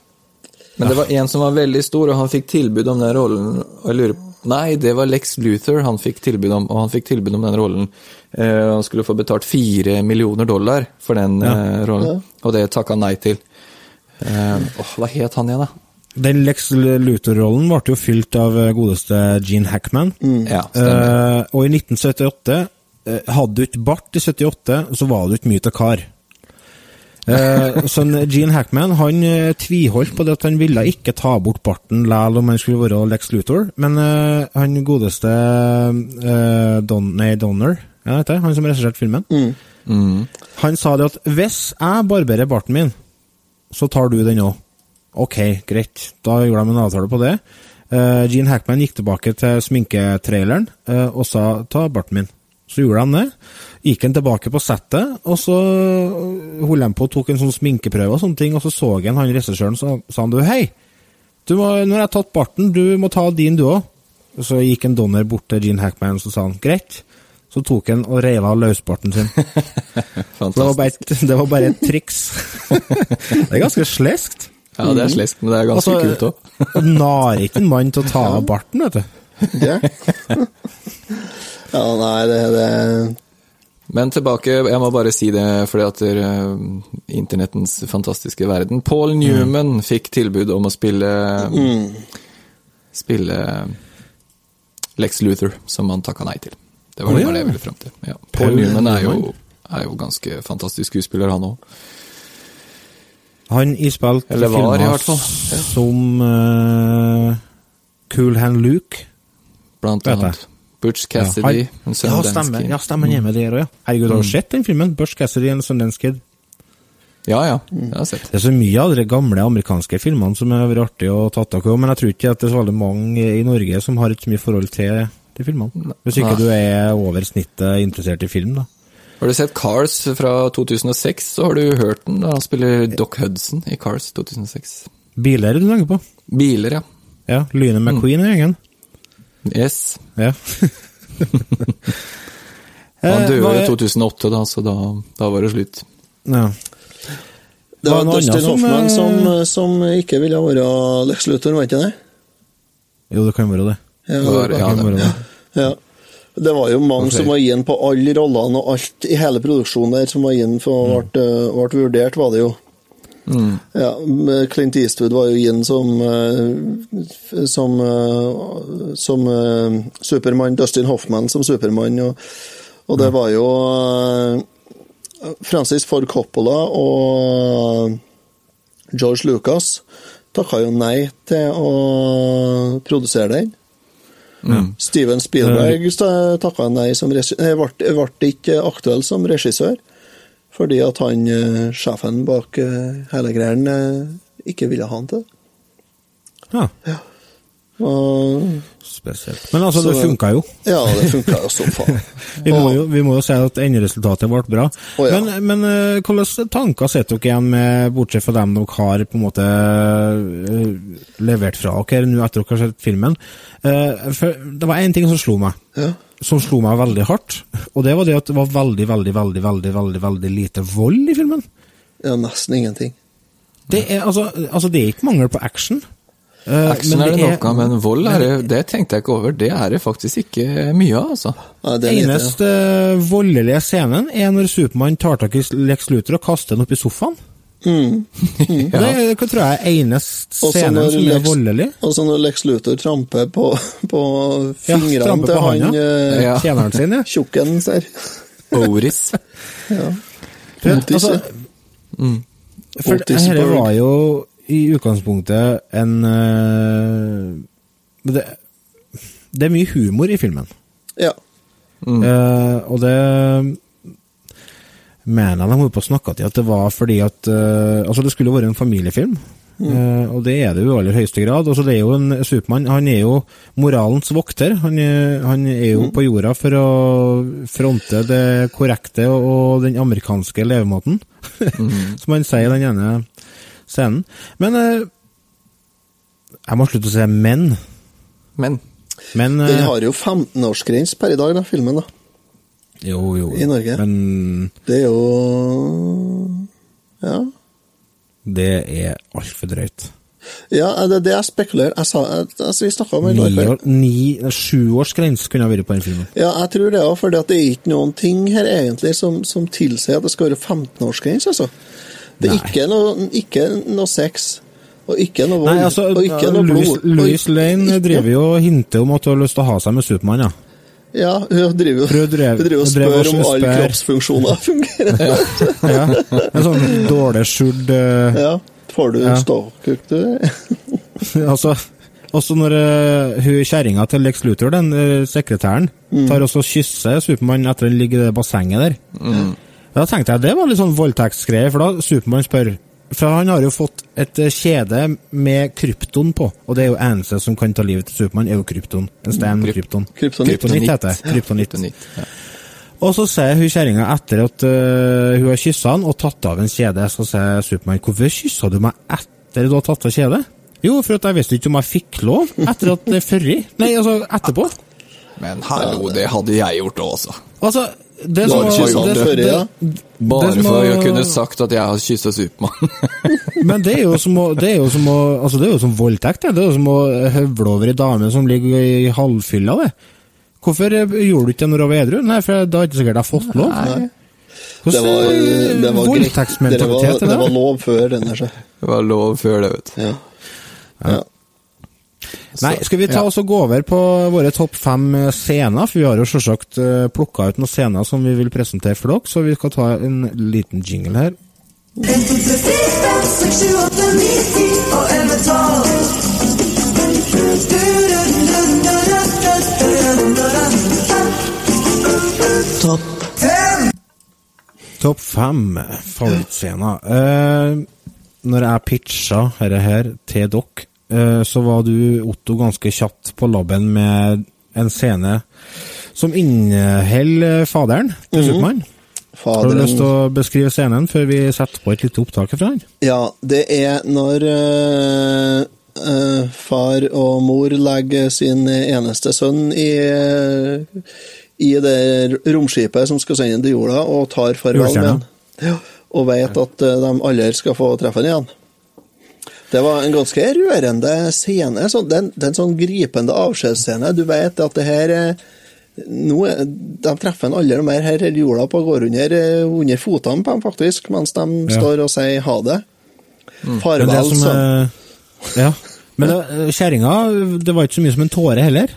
Men det var en som var veldig stor, og han fikk tilbud om den rollen. Og jeg lurer Nei, det var Lex Luther han fikk tilbud om, og han fikk tilbud om den rollen. Eh, han skulle få betalt fire millioner dollar for den ja. eh, rollen, og det takka han nei til. Eh, oh, hva het han igjen, da? Den Lex Luther-rollen ble jo fylt av godeste Gene Hackman. Mm. Ja, eh, og i 1978 eh, Hadde du ikke bart i 78, så var du ikke mye til kar. Eh, så Gene Hackman han tviholdt på det at han ville ikke ta bort barten likevel om han skulle være Lex Luthor, men eh, han godeste eh, Don, nei, Donner, ja, det, han som regisserte filmen, mm. Mm. han sa det at hvis jeg barberer barten min, så tar du den òg. Ok, greit, da gjorde de en avtale på det. Uh, Gene Hackman gikk tilbake til sminketraileren uh, og sa 'ta barten min'. Så gjorde han det. Gikk han tilbake på settet, og så holdt han på og tok en sånn sminkeprøve og sånne ting, og så så han han regissøren, så sa han du, hei, du må, nå har jeg tatt barten, du må ta din du òg. Så gikk en Donner bort til Gene Hackman og så sa han greit. Så tok han og reiv av løsbarten sin. Det var bare et, det var bare et triks. det er ganske sleskt. Ja, det er sleskt, men det er ganske Altså, kult òg. Nar ikke en mann til å ta av barten, vet du. Ja. ja, nei, det, det Men tilbake, jeg må bare si det fordi at uh, internettens fantastiske verden. Paul Newman fikk tilbud om å spille Spille Lex Luther, som han takka nei til. Det var oh, ja. det jeg ville fram til. Ja. Paul Newman er jo, er jo ganske fantastisk skuespiller, han òg. Han ispilte spilt Eller var, i filmer hvert fall. Ja. som uh, Cool Hand Luke. Blant annet Butch Cassidy, ja, en Sundance. Kid. Ja, stemmer han er med der òg, ja. Herregud, har du sett den filmen? Butch Cassidy en Sundance Kid. Ja, ja, har jeg sett. Det er så mye av de gamle amerikanske filmene som har vært artig å ta tak i, men jeg tror ikke at det er så veldig mange i Norge som har et så mye forhold til de filmene. Hvis ikke Nei. du er over snittet interessert i film, da. Har du sett Cars fra 2006, så har du hørt den da han spiller Doc Hudson i Cars 2006. Biler du tenker på? Biler, ja. Ja, Lyne McQueen er gjengen. Yes. Ja. Han Eh, døde i er- 2008, da, så da, da var det slutt. Ja. Det Var var det noe Dustin som, Hoffman eh, som, som ikke ville være Lex Luthor, var ikke det? Jo, det kan være det. Ja, Var- det, ja, kan det- være det. Ja. det var jo mange som var inne på alle rollene og alt i hele produksjonen der som var inne for ble, ble vurdert, var det jo. Mm. Ja, Clint Eastwood var jo inne som eh, som, eh, som eh, Supermann, Dustin Hoffman som Supermann, og, og det var jo eh, Francis Ford Coppola og George Lucas takka jo nei til å produsere den. Steven Spielberg takka nei som regissør. Ble, ikke aktuell som regissør. Fordi at han, eh, sjefen bak eh, hele greien, eh, ikke ville ha han til Ja. Ja, Og, spesielt. Men altså, Så- det funka jo. ja, det funka jo som faen. Vi må jo, vi må jo si at enderesultatet ble bra. Å, ja. Men, men eh, hvilke tanker sitter dere igjen med, bortsett fra dem dere har på en måte eh, levert fra dere nå etter dere har sett filmen? Eh, for det var én ting som slo meg, Ja. som slo meg veldig hardt. Og det var det at det var veldig, veldig, veldig, veldig, veldig, veldig lite vold i filmen. ja, nesten ingenting. Det er, altså, altså, det er ikke mangel på action. Eh, Action er det nok av, men vold er det, det tenkte jeg ikke over. Det er det faktisk ikke mye av, altså. Ja, det er eneste voldelige scenen er når Supermann tar tak i Lex Luthor og kaster den opp i sofaen. Mm. Det er, hva tror jeg er eneste scenen som er voldelig. Og så når Lex Luthor tramper på, på Ja, fingrene tramper til på han eh, Ja. Tjeneren sin, ja. tjukken der. Oris. ja. Otis, altså, mm. for Otisburg. dette var jo i utgangspunktet en uh, det, det er mye humor i filmen. Ja. Eh, og det mener jeg de holdt på å snakke til at det var fordi at uh, Altså, det skulle jo vært en familiefilm. Eh, og det er det jo i aller høyeste grad. Altså, det er jo en Supermann Han er jo moralens vokter. Han han er jo på jorda for å fronte det korrekte og, og den amerikanske levemåten, som han sier i den ene scenen. Men eh, Jeg må slutte å si men. Men Men Den eh, har jo 15-årsgrense per i dag, da, filmen. da. Jo, jo. i Norge. Men Det er jo Ja. det er altfor drøyt. Ja, det er det jeg spekulerer Jeg sa, jeg, altså, Vi snakka om det i ni- Sjuårsgrense kunne ha vært på den filmen. Ja, jeg tror det òg, for det er ikke noen ting her egentlig som, som tilsier at det skal være 15-årsgrense, altså. Det er ikke noe, ikke noe sex, og ikke noe vold, Nei, altså, og ikke noe Louis, blod. Louis Lane ikke- driver jo og hinter om at hun har lyst til å ha seg med Supermann, ja. Ja, hun driver hun drev- hun driver og drev spør og om alle spør- kroppsfunksjoner fungerer. ja. En sånn dårlig skjult uh... Ja. Får du Ja. ståkuk, du? Altså også når uh, hun kjerringa til Lex Luthor, den uh, sekretæren, Mm. tar også og kysser Supermann etter han ligger i det bassenget der. Da tenkte jeg det var litt sånn voldtektsgreier, for da Supermann spør For han har jo fått et eh, kjede med krypton på, og det er jo eneste som kan ta livet til Supermann, er jo krypton. En stein med krypton. Kryptonitt. Heter det. Kryptonitt. Ja. Og så sier hun kjerringa etter at uh, hun har kyssa han og tatt av en kjede, så sier Supermann 'Hvorfor kyssa du meg etter du har tatt av kjedet?' Jo, for at jeg visste ikke om jeg fikk lov etter at det er førri. Nei, altså etterpå. Men hallo, det hadde jeg gjort også. Altså, det Du som har var- kyssa han det- det- ja? Bare som for var- å kunne sagt at jeg har kyssa Supermann. Men det er jo som å, det er jo som, å, altså det er jo som voldtekt, det. Det er jo som å høvle over ei dame som ligger i halvfylla, det. Hvorfor eh, gjorde du ikke det når du var edru? Nei, for da hadde sikkert jeg fått lov. Det Hvordan var, det var. Det var, voldtektsmentalitet er det var det? lov før denne seg. Det var lov før det, vet du. Ja. Ja. Nei, skal vi ta oss og gå over på våre topp fem eh, scener? For vi har jo selvsagt uh, plukka ut noen scener som vi vil presentere for dere, så vi skal ta en liten jingle her. En, to, tre, fire, fem, seks, sju, åtte, ni, ti og elleve, tolv. Topp fem. Topp fem favorittscener. Uh, når jeg pitcha dette her til dere, eh, så var du, Otto, ganske kjapt på labben med en scene som inneholder faderen til Supermann. Har du lyst til å beskrive scenen før vi setter på et lite opptak fra den? Ja, det er når øh, øh, far og mor legger sin eneste sønn i, eh, i det romskipet som skal sende ham til jorda, og tar farvel med ham. Ja, og vet at eh, de aldri skal få treffe han igjen. Det var en ganske rørende scene. Så den, er en- det er en sånn gripende avskjedsscene. Du vet at det her eh, nå, De treffer en aldri mer. Her hele jorda på går under, eh, under fotene på dem, faktisk, mens de Ja. står og sier ha det. Det Farvel, som, sånn. ja. Men eh, kjerringa, det var ikke så mye som en tåre heller.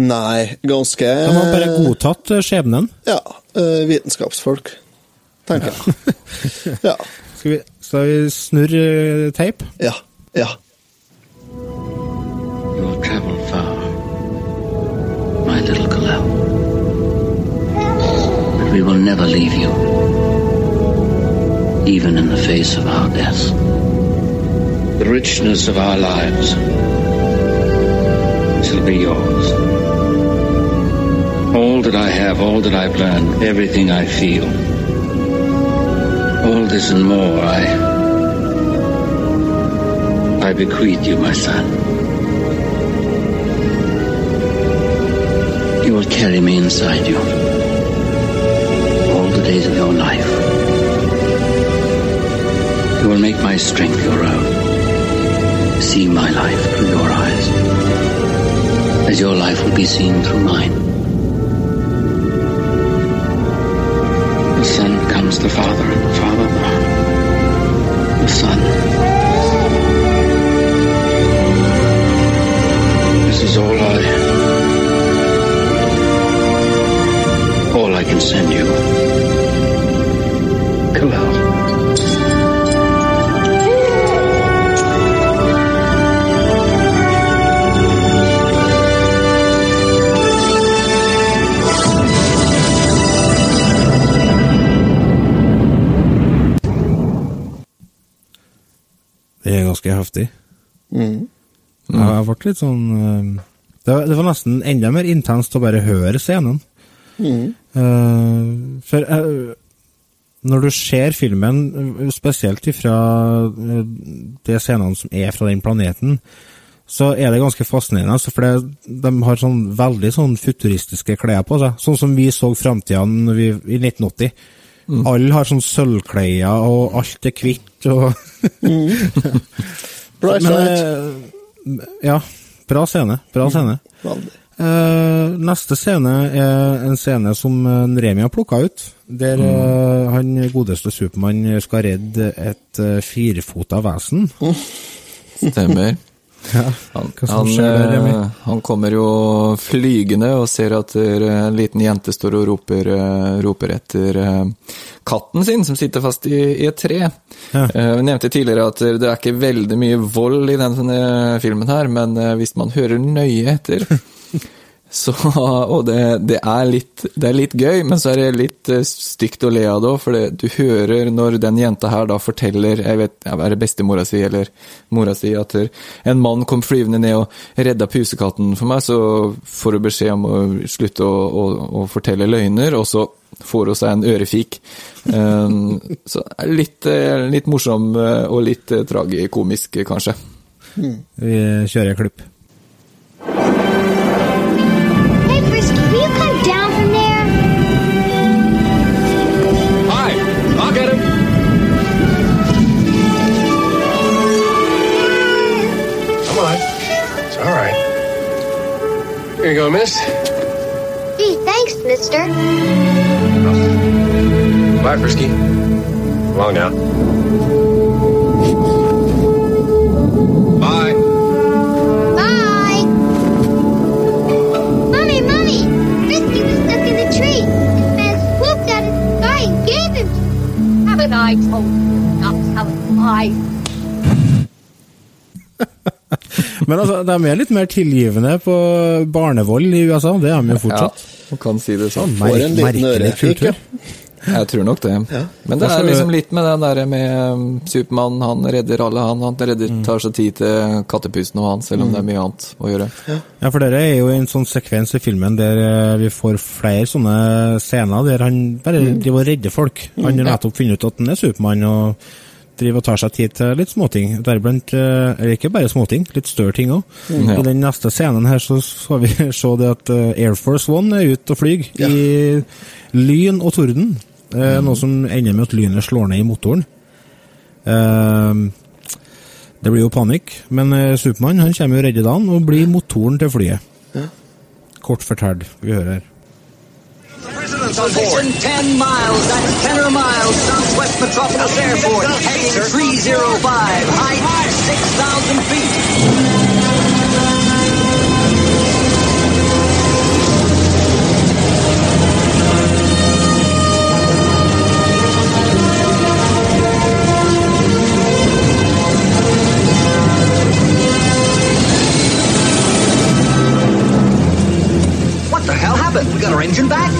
Nei, ganske De har bare godtatt skjebnen. Ja, vitenskapsfolk, tenker jeg. ja. Skal vi snurre eh, teip? Ja. Ja. You will travel far, my little Kalel. But we will never leave you, even in the face of our death. The richness of our lives shall be yours. All that I have, all that I've learned, everything I feel. All this and more I I bequeath you, my son. You will carry me inside you all the days of your life. You will make my strength your own. See my life through your eyes, as your life will be seen through mine. The father, and the father the, son. Vært litt sånn eh, det var, det var nesten enda mer intenst å bare høre scenen. Mm. Uh, for uh, når du ser filmen, spesielt ifra uh, de scenene som er fra den planeten, så er det ganske fascinerende. altså, For det, de har sånn veldig sånn futuristiske klær på seg. Sånn som vi så framtida i 1980. Alle har sånn sølvklær, og alt er hvitt og mm. Men, ja, bra scene. Bra scene. Veldig. Eh, neste scene er en scene som eh, Remi har plukka ut. Der eh, han godeste Supermann skal redde et uh, firefota vesen. Stemmer. Ja. Han, han, der, eh, han kommer jo flygende og ser at eh, en liten jente står og roper, eh, roper etter katten sin, som sitter fast i, i et tre. Ja. Nevnte tidligere at det er ikke veldig mye vold i denne filmen her, men hvis man hører nøye etter, Så, og det, det, er litt, det er litt gøy, men så er det litt eh, stygt å le av det òg, for du hører når den jenta her da forteller, jeg vet, er det bestemora si eller mora si, at en mann kom flyvende ned og redda pusekatten for meg, så får hun beskjed om å slutte å, å, å fortelle løgner, og så får hun seg en ørefik. Um, så litt, eh, litt morsom eh, og litt tragikomisk, kanskje. Vi kjører klipp. Hey, Frisky, will you come down from there? Hi, I'll get him. Come on. It's all right. Here you go, miss. Gee, thanks, mister. Bye, Frisky. Long now. I told you not to tell lies? Men altså, de er litt mer tilgivende på barnevold i USA, det er de jo fortsatt. Ja, man kan si det sånn. Får en liten Merkelig ørefik, ja. Jeg tror nok det. Men det er liksom litt med den der med um, Supermann, han redder alle, han. Han redder, tar seg tid til kattepusten og han, selv om det er mye annet å gjøre. Ja, for dere er jo en sånn sekvens i filmen der eh, vi får flere sånne scener der han bare driver og redder folk. Han har nettopp funnet ut at han er Supermann og driver og tar seg tid til litt småting. Deriblant, eh, eller ikke bare småting, litt større ting òg. Ja. I den neste scenen her så skal vi se det at eh, Air Force One er ute og flyr i lyn og torden. Eh, Noe som ender med at lynet slår ned i motoren. Eh, det blir jo panikk, men eh, Supermann han kommer jo redde dagen og blir motoren til flyet. Kort fortalt. Vi hører her. Position 10 miles, that's 10 miles southwest Metropolis Airport, heading 305, height 6,000 feet. Hell happened? We got our engine back?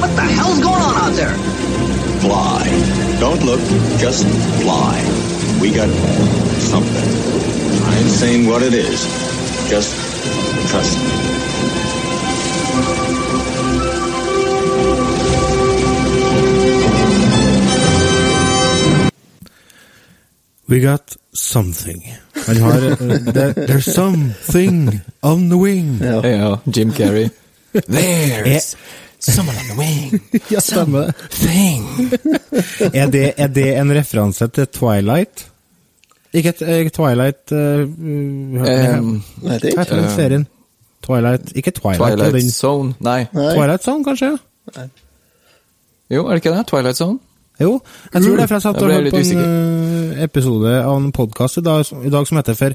What the hell's going on out there? Fly. Don't look, just fly. We got something. I ain't saying what it is. Just trust me. We got something. Han har there, There's something on the wing. Ja. Ja, Jim Carrey. There's someone on the wing. Ja, stemmer. Thing. Er det, er det en referanse til Twilight? Ikke et- eh, Twilight uh, Um, Nei, det er ikke den serien? Twilight Ikke Twilight, Twilight den, Zone. Nei. Nei. Twilight Zone, kanskje? Jo, er det ikke det? Twilight Zone? Jo, jeg tror det, er for jeg satt og hørte på en usikker. eh, episode av en podkast i, i dag som heter for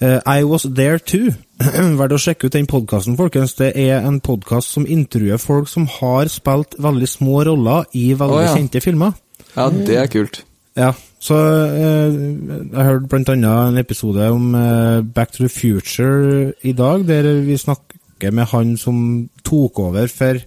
eh, I Was There Too. Verdt å sjekke ut den podkasten, folkens. Det er en podkast som intervjuer folk som har spilt veldig små roller i veldig oh, ja. kjente filmer. Ja, det er kult. Ja, så eh, jeg hørte blant annet en episode om eh, Back to the Future i dag, der vi snakker med han som tok over for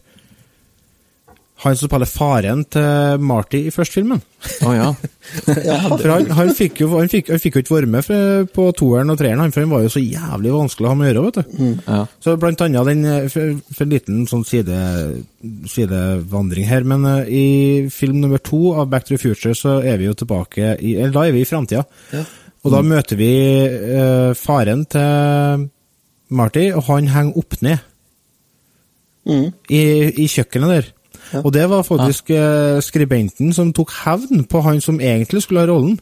han som spiller faren til Marty i første filmen. Å ja. For han, han, fikk jo, han, fikk, han fikk jo ikke være med på toeren og treeren, han, for han var jo så jævlig vanskelig å ha med å gjøre, vet du. ja. Så blant annet den, eh, for, for en liten sånn side, sidevandring her, men uh, i film nummer to av Back to the Future så er vi jo tilbake i, eller da er vi i fremtida. Og da møter vi uh, faren til Marty, og han henger opp ned Mm. i, i kjøkkenet der. Og det var faktisk eh, skribenten som tok hevn på han som egentlig skulle ha rollen.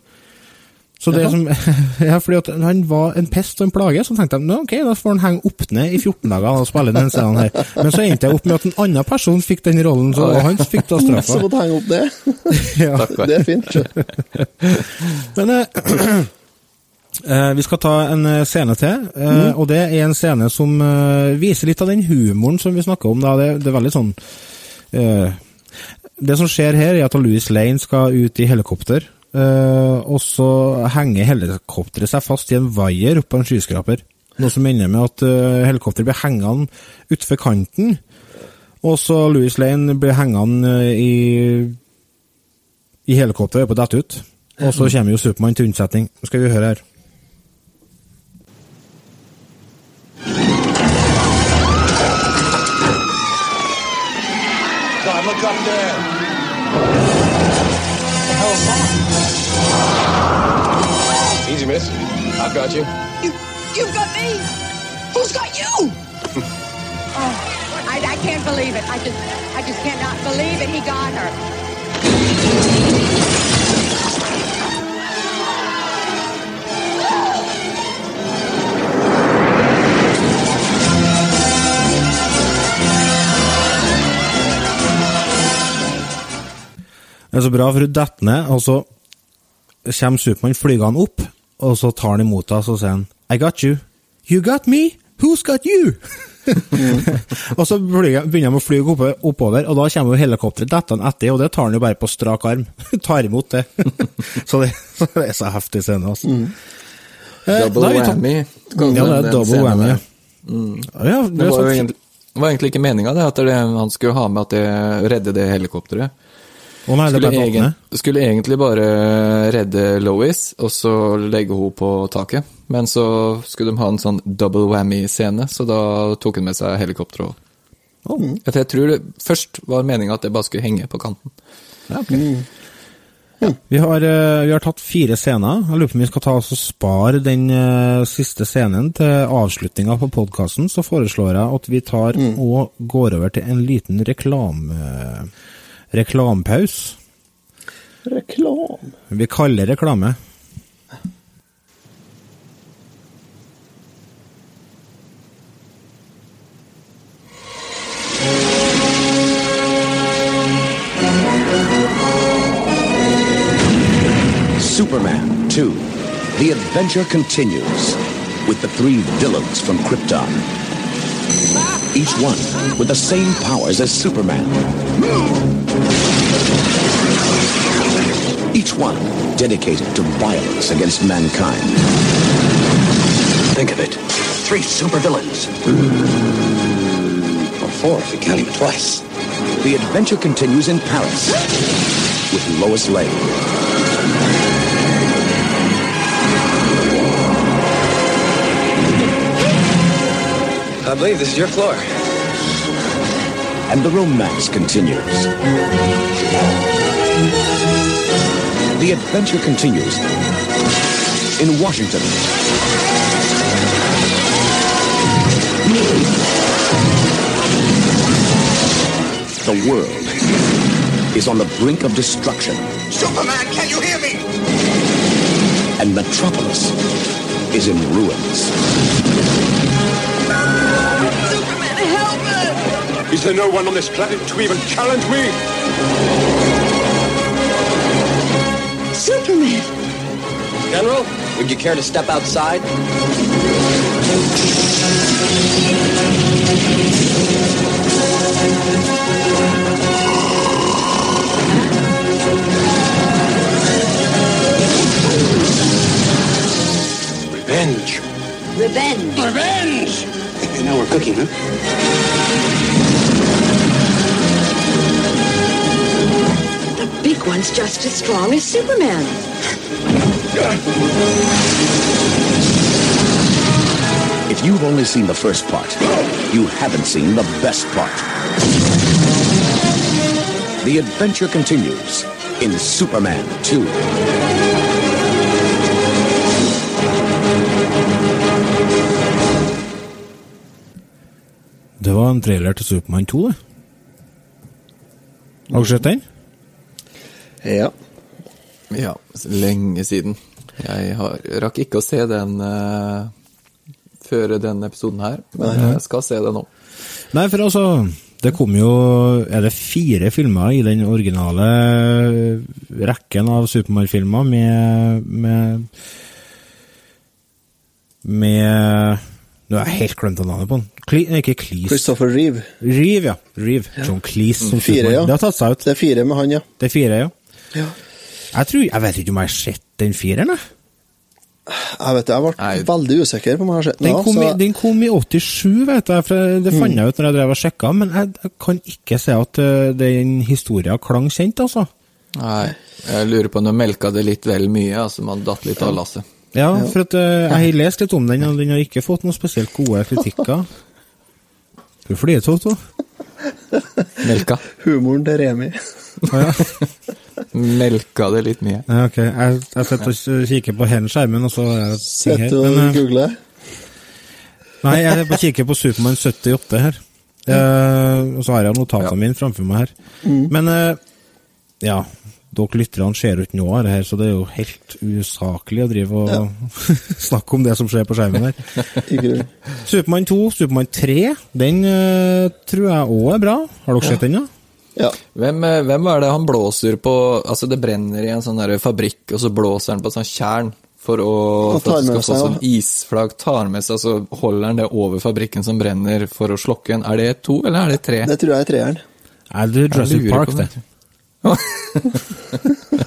Så det som, ja, fordi at han var en pest og en plage, så tenkte jeg ok, da får han henge opp ned i 14 dager og spille den scenen her. Men så endte jeg opp med at en annen person fikk den rollen, så og han fikk da Så straffa. måtte henge opp det. Ja. Det er fint. Men eh, eh, vi skal ta en eh, scene til, eh, og det er en scene som eh, viser litt av den humoren som vi snakker om. Da. Det, det er veldig sånn Det som skjer her, er at Louis Lane skal ut i helikopter, eh, og så henger helikopteret seg fast i en vaier oppå en skyskraper. Noe som ender med at uh, helikopteret blir hengende utfor kanten, og så Louis Lane blir hengende eh, i, i helikopteret på å dette ut. Og så kommer jo Supermann til unnsetning. Skal vi høre her. Look up there. Easy, miss. I've got you. You, you've got me. Who's got you? oh, I, I can't believe it. I just, I just cannot believe it. He got her. Det er så bra, for hun detter ned, og så kommer Supermann flygende opp, og så tar han imot henne, og sier han I got you. You got me? Who's got you? og så begynner de å fly oppover, og da kommer helikopteret dettende etter, og det tar han jo bare på strak arm. tar imot det. så det, så det er så heftig scene, altså. Eh, Double whammy. Ja, det er double whammy. Mm. Ja, Det det var egentlig, var egentlig ikke meninga det, at det, han skulle ha med at det redde det helikopteret. Å nei, Skulle, egen, skulle egentlig bare redde Lois, og så legge henne på taket. Men så skulle de ha en sånn double whammy-scene, så da tok hun med seg helikopteret òg. Oh. Jeg tror det først var meninga at det bare skulle henge på kanten. Ja, ok. Vi, har, eh, vi har tatt fire scener. Jeg lurer på om vi skal ta oss og spare den uh, siste scenen til avslutninga på podkasten. Så foreslår jeg at vi tar og går over til en liten reklame... Reklampause. Reklam. Vi kaller reklame. Superman 2. The adventure continues with the three villains from Krypton. Each one with the same powers as Superman. Each one dedicated to violence against mankind. Think of it. Three supervillains. Or four if you count him twice. The adventure continues in Paris with Lois Lane. I believe this is your floor. And the romance continues. The adventure continues in Washington. The world is on the brink of destruction, Superman, can you hear me? and Metropolis is in ruins. Superman, help us! Is there no one on this planet to even challenge me? Superman. General, would you care to step outside? Revenge. Revenge. Revenge! now we're cooking, huh? Big one's just as strong as Superman. If you've only seen the first part, you haven't seen the best part. The adventure continues in Superman 2. Det var en trailer til Supermann 2, det. Har du sett den? Ja. Ja, lenge siden. Jeg har, rakk ikke å se den uh, før den episoden her, men Nei. jeg skal se det nå. Nei, for altså Det kom jo Er det fire filmer i den originale rekken av Supermann-filmer med Med Med Nå har jeg helt glemt navnet på den. Cle, ikke Cleese. Christopher Reeve. Reeve, ja. Reeve. John Cleese som Fire, Superman. ja. Det har tatt seg ut. Det er fire med han, ja. Det er fire, ja. Ja. Jeg tror Jeg vet ikke om jeg har sett den fireren, jeg. Jeg vet det, jeg ble veldig usikker på om jeg har sett den. Den kom, så- i, den kom i 87, vet jeg, for det fant jeg ut når jeg drev og sjekka, men jeg, jeg kan ikke se at eh, den historien klang kjent, altså. Nei, jeg lurer på om du melka det litt vel mye, altså man datt litt av lasset. Ja, for at eh, jeg har lest litt om den, og den har ikke fått noen spesielt gode kritikker. Du flirer, Toto. Melka. Humoren til Remi. Ja. Melka det litt mye. Ja, ok. Jeg, jeg sitter og kikker på den skjermen, og så er det ting her. Sitter og Men, eh, googler. Nei, jeg bare kikker på Supermann 78 her. Uh, og så har jeg notatene mine framfor meg her. Mm. Men uh, ja, dere lytterne ser jo ikke noe av det her, så det er jo helt usaklig å drive og snakke om det som skjer på skjermen her. Supermann 2, Supermann 3, den uh, tror jeg òg er bra. Har dere sett den, da? Ja. Hvem, eh, hvem er det han blåser på Altså, det brenner i en sånn der fabrikk, og så blåser han på et sånt tjern for, å, for at det skal få seg, sånn isflagg. Tar med seg, så holder han det over fabrikken som brenner, for å slokke en. Er det to, eller er det tre? Det tror jeg er treeren. Er det Jurassic Park, det? det.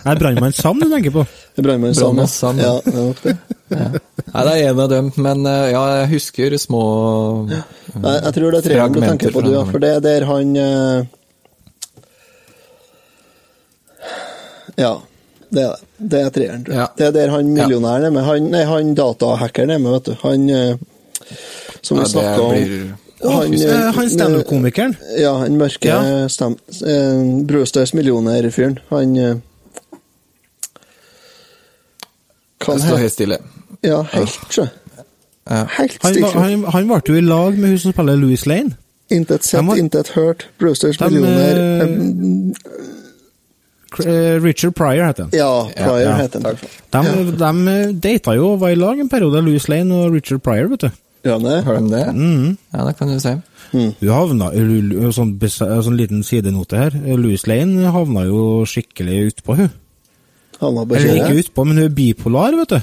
Er Brannmann Sam du tenker på? Det Brannmann Sam, ja. Sam, ja. ja. det det. Nei, det er en av dem, men eh, ja, jeg husker små Nei, jeg tror det er treeren du tenker på, du, ja, for det er der han eh, Ja, det er det. Det er treeren, tror jeg. Ja. Det er der han millionæren er med. Han, nei, han datahackeren er med, vet du. Han eh, som vi Ja, snakka om. blir- Han, eh, han standup-komikeren? Ja, han mørke Ja. stem... Brødstøs millionær-fyren. Han Kan Jeg står helt stille. Ja, helt, sjø. Ja. Helt stille. var- han, han ble jo i lag med hun som spiller Louis Lane. Intet sett, intet hørt. De, millioner eh, Richard Pryor heter han. Ja, Pryor Ja. heter han. De, de data jo og var i lag en periode, Louis Lane og Richard Pryor, vet du. Ja, det. Har de det? Mm. Ja, det kan du se. Hun havna Lu- Lu- sånn, sånn liten sidenote her. Louis Lane havna jo skikkelig utpå, hun. Eller ikke utpå, men hun er bipolar, vet du.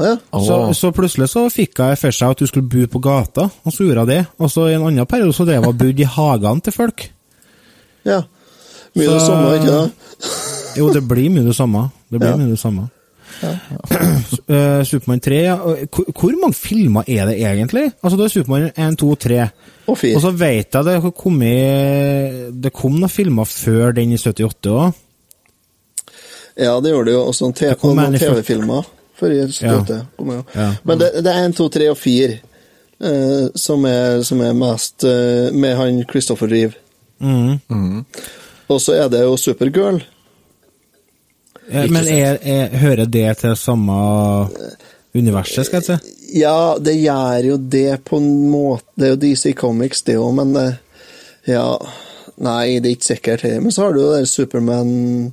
Ja. Så, så plutselig så fikk hun for seg at hun skulle bo på gata, og så gjorde hun det. Og så i en annen periode så drev hun og bodde i hagene til folk. ja. Mye Så- det samme, ikke det? Jo, det blir mye det samme. Det blir Ja. mye det samme. Eh, Supermann 3, ja. Hvor, hvor mange filmer er det egentlig? Altså, det er Supermann 1, 2, 3. Og 4. Og så vet jeg det kom, i, det kom noen filmer før den i 78 òg. Ja, det gjorde det jo. Og sånn TV-filmer. Før i 78. Ja. kom jo. Ja. Men det, det er 1, 2, 3 og 4 uh, som, er, som er mest uh, med han Christopher Reeve. Mm. Og så er det jo Supergirl. Eh, Men er, er, hører det til samme universet, skal jeg si? Ja, det gjør jo det på en måte. Det er jo DC Comics, det òg, men det Ja. Nei, det er ikke sikkert. Men så har du jo der Superman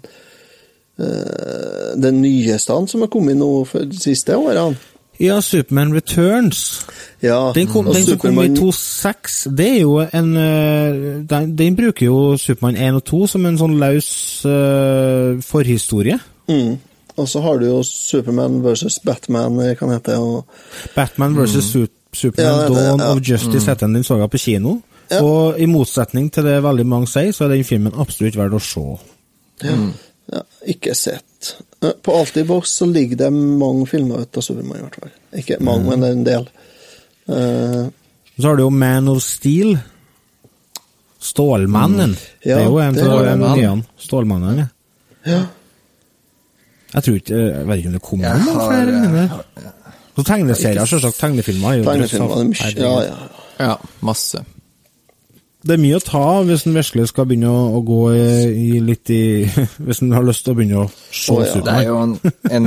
eh, Den nyeste han som har kommet nå for de siste årene. Ja, Superman Returns. Ja, Den, kom, den som kom i Superman- 2.6, det er jo en øh, den, den bruker jo Supermann 1 og 2 som en sånn løs uh, forhistorie. Mm. Og så har du jo Superman versus Batman, eh, kan hete. Og, Batman vs. mm. Superman Ja, det Dawn ja. of Justice Mm. heter den, den så jeg på kino. Ja. Og i motsetning til det veldig mange sier, så er den filmen absolutt verdt å se. ja, ja, ikke sett. Eh, På Altibox så ligger det mange filmer ut av Supermann, i hvert fall. Ikke mange, Mm. men det er en del. Uh, Så har du jo Man of Steel. Stålmannen. Mm. Ja, det er jo en det av er de nye. Stålmannen, ja. ja. Jeg tror ikke Jeg vet ikke om det kommer Jeg noen har, jeg har, ja. Så tegneserier, selvsagt. Tegnefilmer er Tegnefilmer, er Herregud. ja, ja. Ja, masse. Det er mye å ta hvis en virkelig skal begynne å, å gå i, i litt i Hvis en har lyst til å begynne å se oh, ja. Det er jo en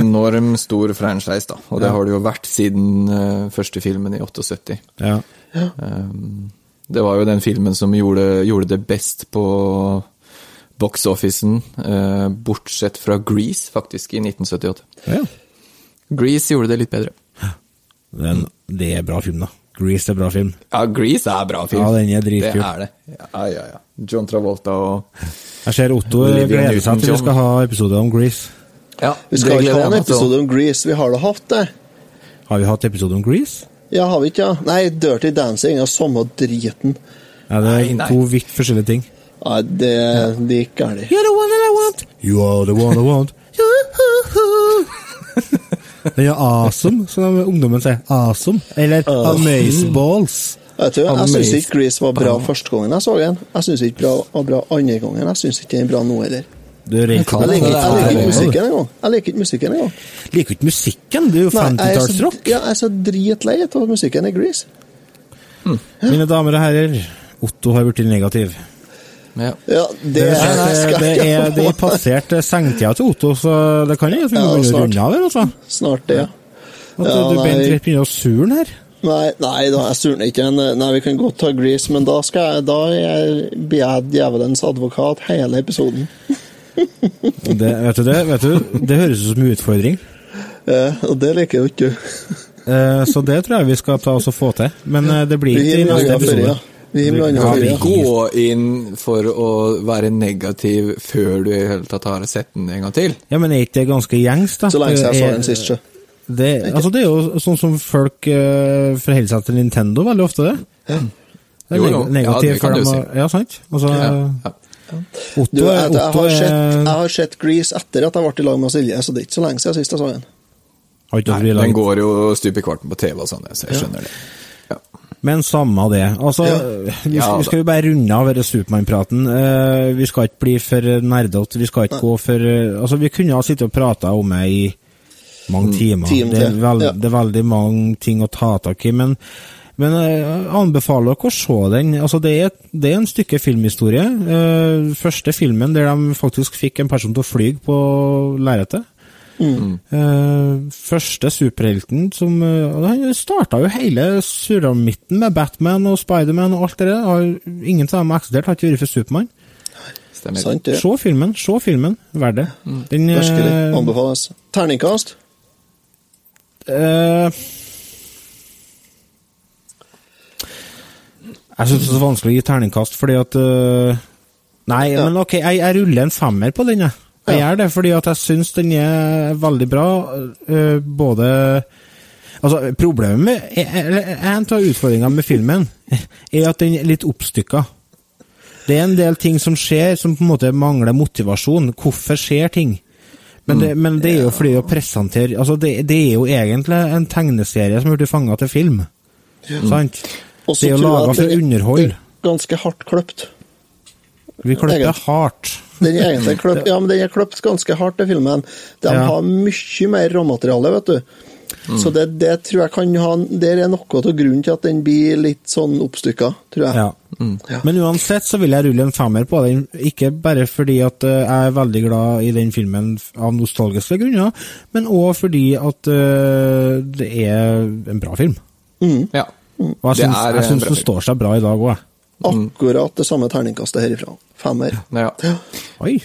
enorm stor franchise, da. Og det Ja. har det jo vært siden uh, første filmen i 78. Ja. Um, det var jo den filmen som gjorde, gjorde det best på box-officen, uh, bortsett fra Grease, faktisk, i 1978. Ja. Grease gjorde det litt bedre. Men det er bra film, da. Grease er bra film. Ja, Grease er bra film. Ja, den er dritkul. Det er det. Ja, ja, ja. John Travolta og Jeg ser Otto gleder seg til vi skal ha episode om Grease. Ja, Vi skal ikke ha en episode om Grease. Vi har da hatt det. Har vi hatt episode om Grease? Ja, har vi ikke? Ja? Nei, Dirty Dancing er samme driten. Ja, det er Nei, nei. to vidt forskjellige ting. Nei, det, det er ikke gærent. You're the one that I want. You are the one I want. Den er awesome, som ungdommen sier. Awesome. Eller uh. amazeballs. Vet du, jeg syns ikke Grease var bra første gangen jeg så den. Jeg syns ikke bra, var bra andre gangen. Jeg syns ikke den er bra nå heller. Jeg liker, jeg liker ikke musikken engang. Jeg liker ikke musikken engang. Liker ikke musikken? Det er jo Nei, jeg er så- 50-tallsrock. Ja, jeg er så dritlei av musikken i Grease. Mine damer og herrer, Otto har blitt negativ. Ja. Ja, det, Det, er, det, det, er, det er passert eh, sengetida til Otto, så det kan hende vi må begynne å runde av her, altså. Snart det, ja. At Ja, du begynner å surne her. Nei, nei da, jeg surner ikke. Nei, vi kan godt ta Grease, men da, skal jeg, da jeg, blir jeg djevelens advokat hele episoden. Det, vet du det? Vet du, det høres ut som en utfordring. Ja, og det liker jo ikke du. Eh, Så det tror jeg vi skal ta oss og få til. Men eh, det blir ikke i neste episode. Ja, vi ja. Gå inn for å være negativ før du i hele tatt har sett den en gang til. Ja, men er ikke det ganske gjengs, da? Så lenge siden jeg så den sist, så. Det, altså, det er jo sånn som folk uh, forholder seg til Nintendo veldig ofte, det. Det er Jo, jo. neg- negativ Ja, det kan for du dem si. Ja, sant? Altså, Ja. Otto, Du, jeg, jeg, har sett, jeg har sett Grease etter at jeg ble i lag med Silje, så det er ikke så lenge siden sist jeg så den. Har ikke Nei, den går jo stup i kvarten på TV og sånn, så jeg skjønner det. Men samme det. Altså, Ja. vi, skal, vi skal jo bare runde av denne Supermann-praten. Uh, vi skal ikke bli for nerdete. Vi skal ikke gå for uh, Altså, vi kunne ha sittet og prata om det i mange timer. time Det er, veld, ja. det er veldig mange ting å ta tak i. Men, men jeg anbefaler dere å se den. Altså, det er, det er en stykke filmhistorie. Uh, første filmen der de faktisk fikk en person til å fly på lerretet. Mm. Eh, første superhelten som uh, Han starta jo hele suramitten med Batman og Spiderman og alt det der. Har- Ingen av dem har eksistert, har ikke vært for Supermann. Sant det? Se filmen, se filmen. Verd det. Den Virkelig. eh, Anbefales. Terningkast? Uh, Jeg syns det er så vanskelig å gi terningkast, fordi at Nei, Ja. men ok, jeg, jeg ruller en femmer på den, jeg. Jeg gjør det fordi at jeg syns den er veldig bra. eh, både Altså, problemet med En av utfordringene med filmen er at den er litt oppstykka. Det er en del ting som skjer som på en måte mangler motivasjon. Hvorfor skjer ting? Men det, men det er jo fordi å presentere altså det, det er jo egentlig en tegneserie som er blitt fanga til film. Sant? Og Det er jo laga for underhold. er Ganske hardt kløpt. Vi klipper hardt. Den er egentlig kløpt, ja, men den er kløpt ganske hardt, den filmen. De Ja. har mye mer råmateriale, vet du. Mm. Så det, det tror jeg kan ha Der er noe av grunnen til at den blir litt sånn oppstykka, tror jeg. Ja. Ja. Men uansett så vil jeg rulle en femmer på den. Ikke bare fordi at eh, jeg er veldig glad i den filmen av nostalgiske grunner, men òg fordi at eh, det er en bra film. Mm. Ja. Og jeg syns, den står seg bra i dag òg, jeg. Akkurat det samme terningkastet herifra. Femmer. Ja.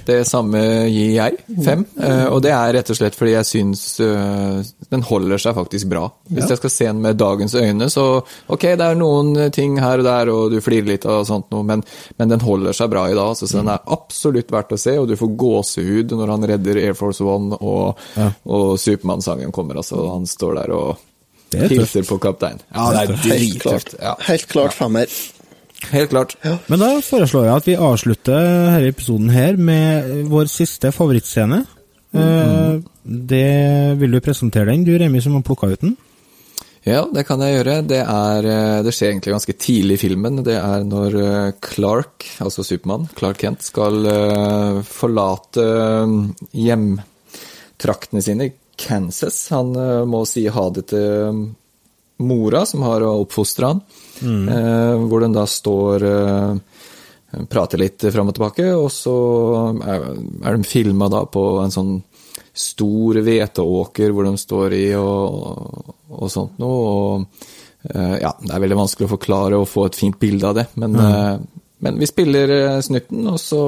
Det samme gir jeg, fem. Eh, og det er rett og slett fordi jeg syns eh, den holder seg faktisk bra. Hvis jeg skal se den med dagens øyne, så ok, det er noen ting her og der, og du flirer litt og sånt noe, men, men den holder seg bra i dag. Altså, så den er absolutt verdt å se, og du får gåsehud når han redder Air Force One, og, Ja. og Supermann-sangen kommer. Altså, han står der og Det er hilser på kaptein. Ja, det er Helt klart, drittøft. Ja, helt klart femmer. Helt klart. Men da foreslår jeg at vi avslutter denne episoden her med vår siste favorittscene. Mm. det vil du presentere den, du Remi, som har plukka ut den? Ja, det kan jeg gjøre. Det, er, eh, det skjer egentlig ganske tidlig i filmen. Det er når eh, Clark, altså Supermann, Clark Kent, skal eh, forlate eh, hjemtraktene sine i Kansas. Han eh, må si ha det til eh, mora, som har oppfostra han. Eh, hvor den da står eh, prater litt fram og tilbake, og så er, er de filma da på en sånn stor hveteåker hvor de står i og, og sånt noe. Og eh, ja, det er veldig vanskelig å forklare og få et fint bilde av det, men, mm. men vi spiller snutten, og så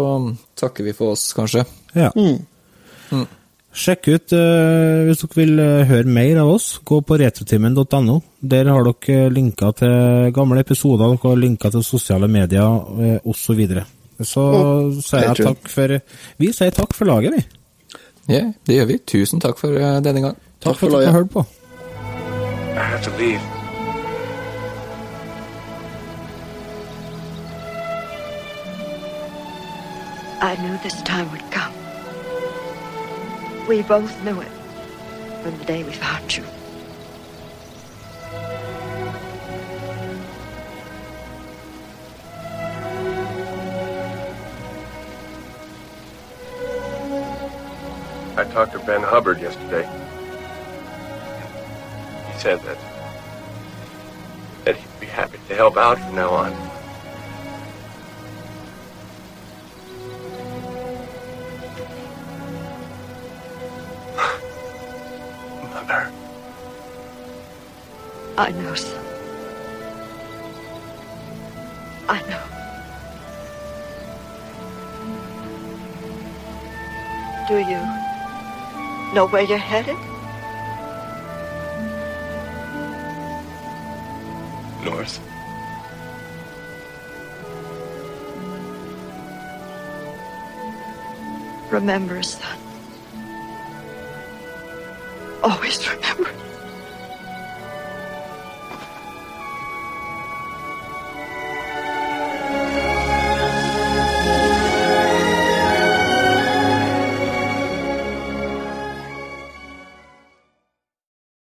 takker vi for oss, kanskje. Ja. Sjekk ut uh, hvis dere vil eh, høre mer av oss. Gå på retrotimen.no. Der har dere eh, linker til gamle episoder, dere har linker til sosiale medier uh, osv. Så, videre. så Og sier jeg takk for Vi sier takk for laget, vi. Ja, det gjør vi. Tusen takk for uh, denne gang. Takk Takk for for at dere hørte på. I have to leave. I knew this time would come. We both knew it. from the day we found you. I talked to Ben Hubbard yesterday. He said that that he'd be happy to help out from now on. Mother. I know, son. I know. Do you know where you're headed? North. Remember, son. Always remember.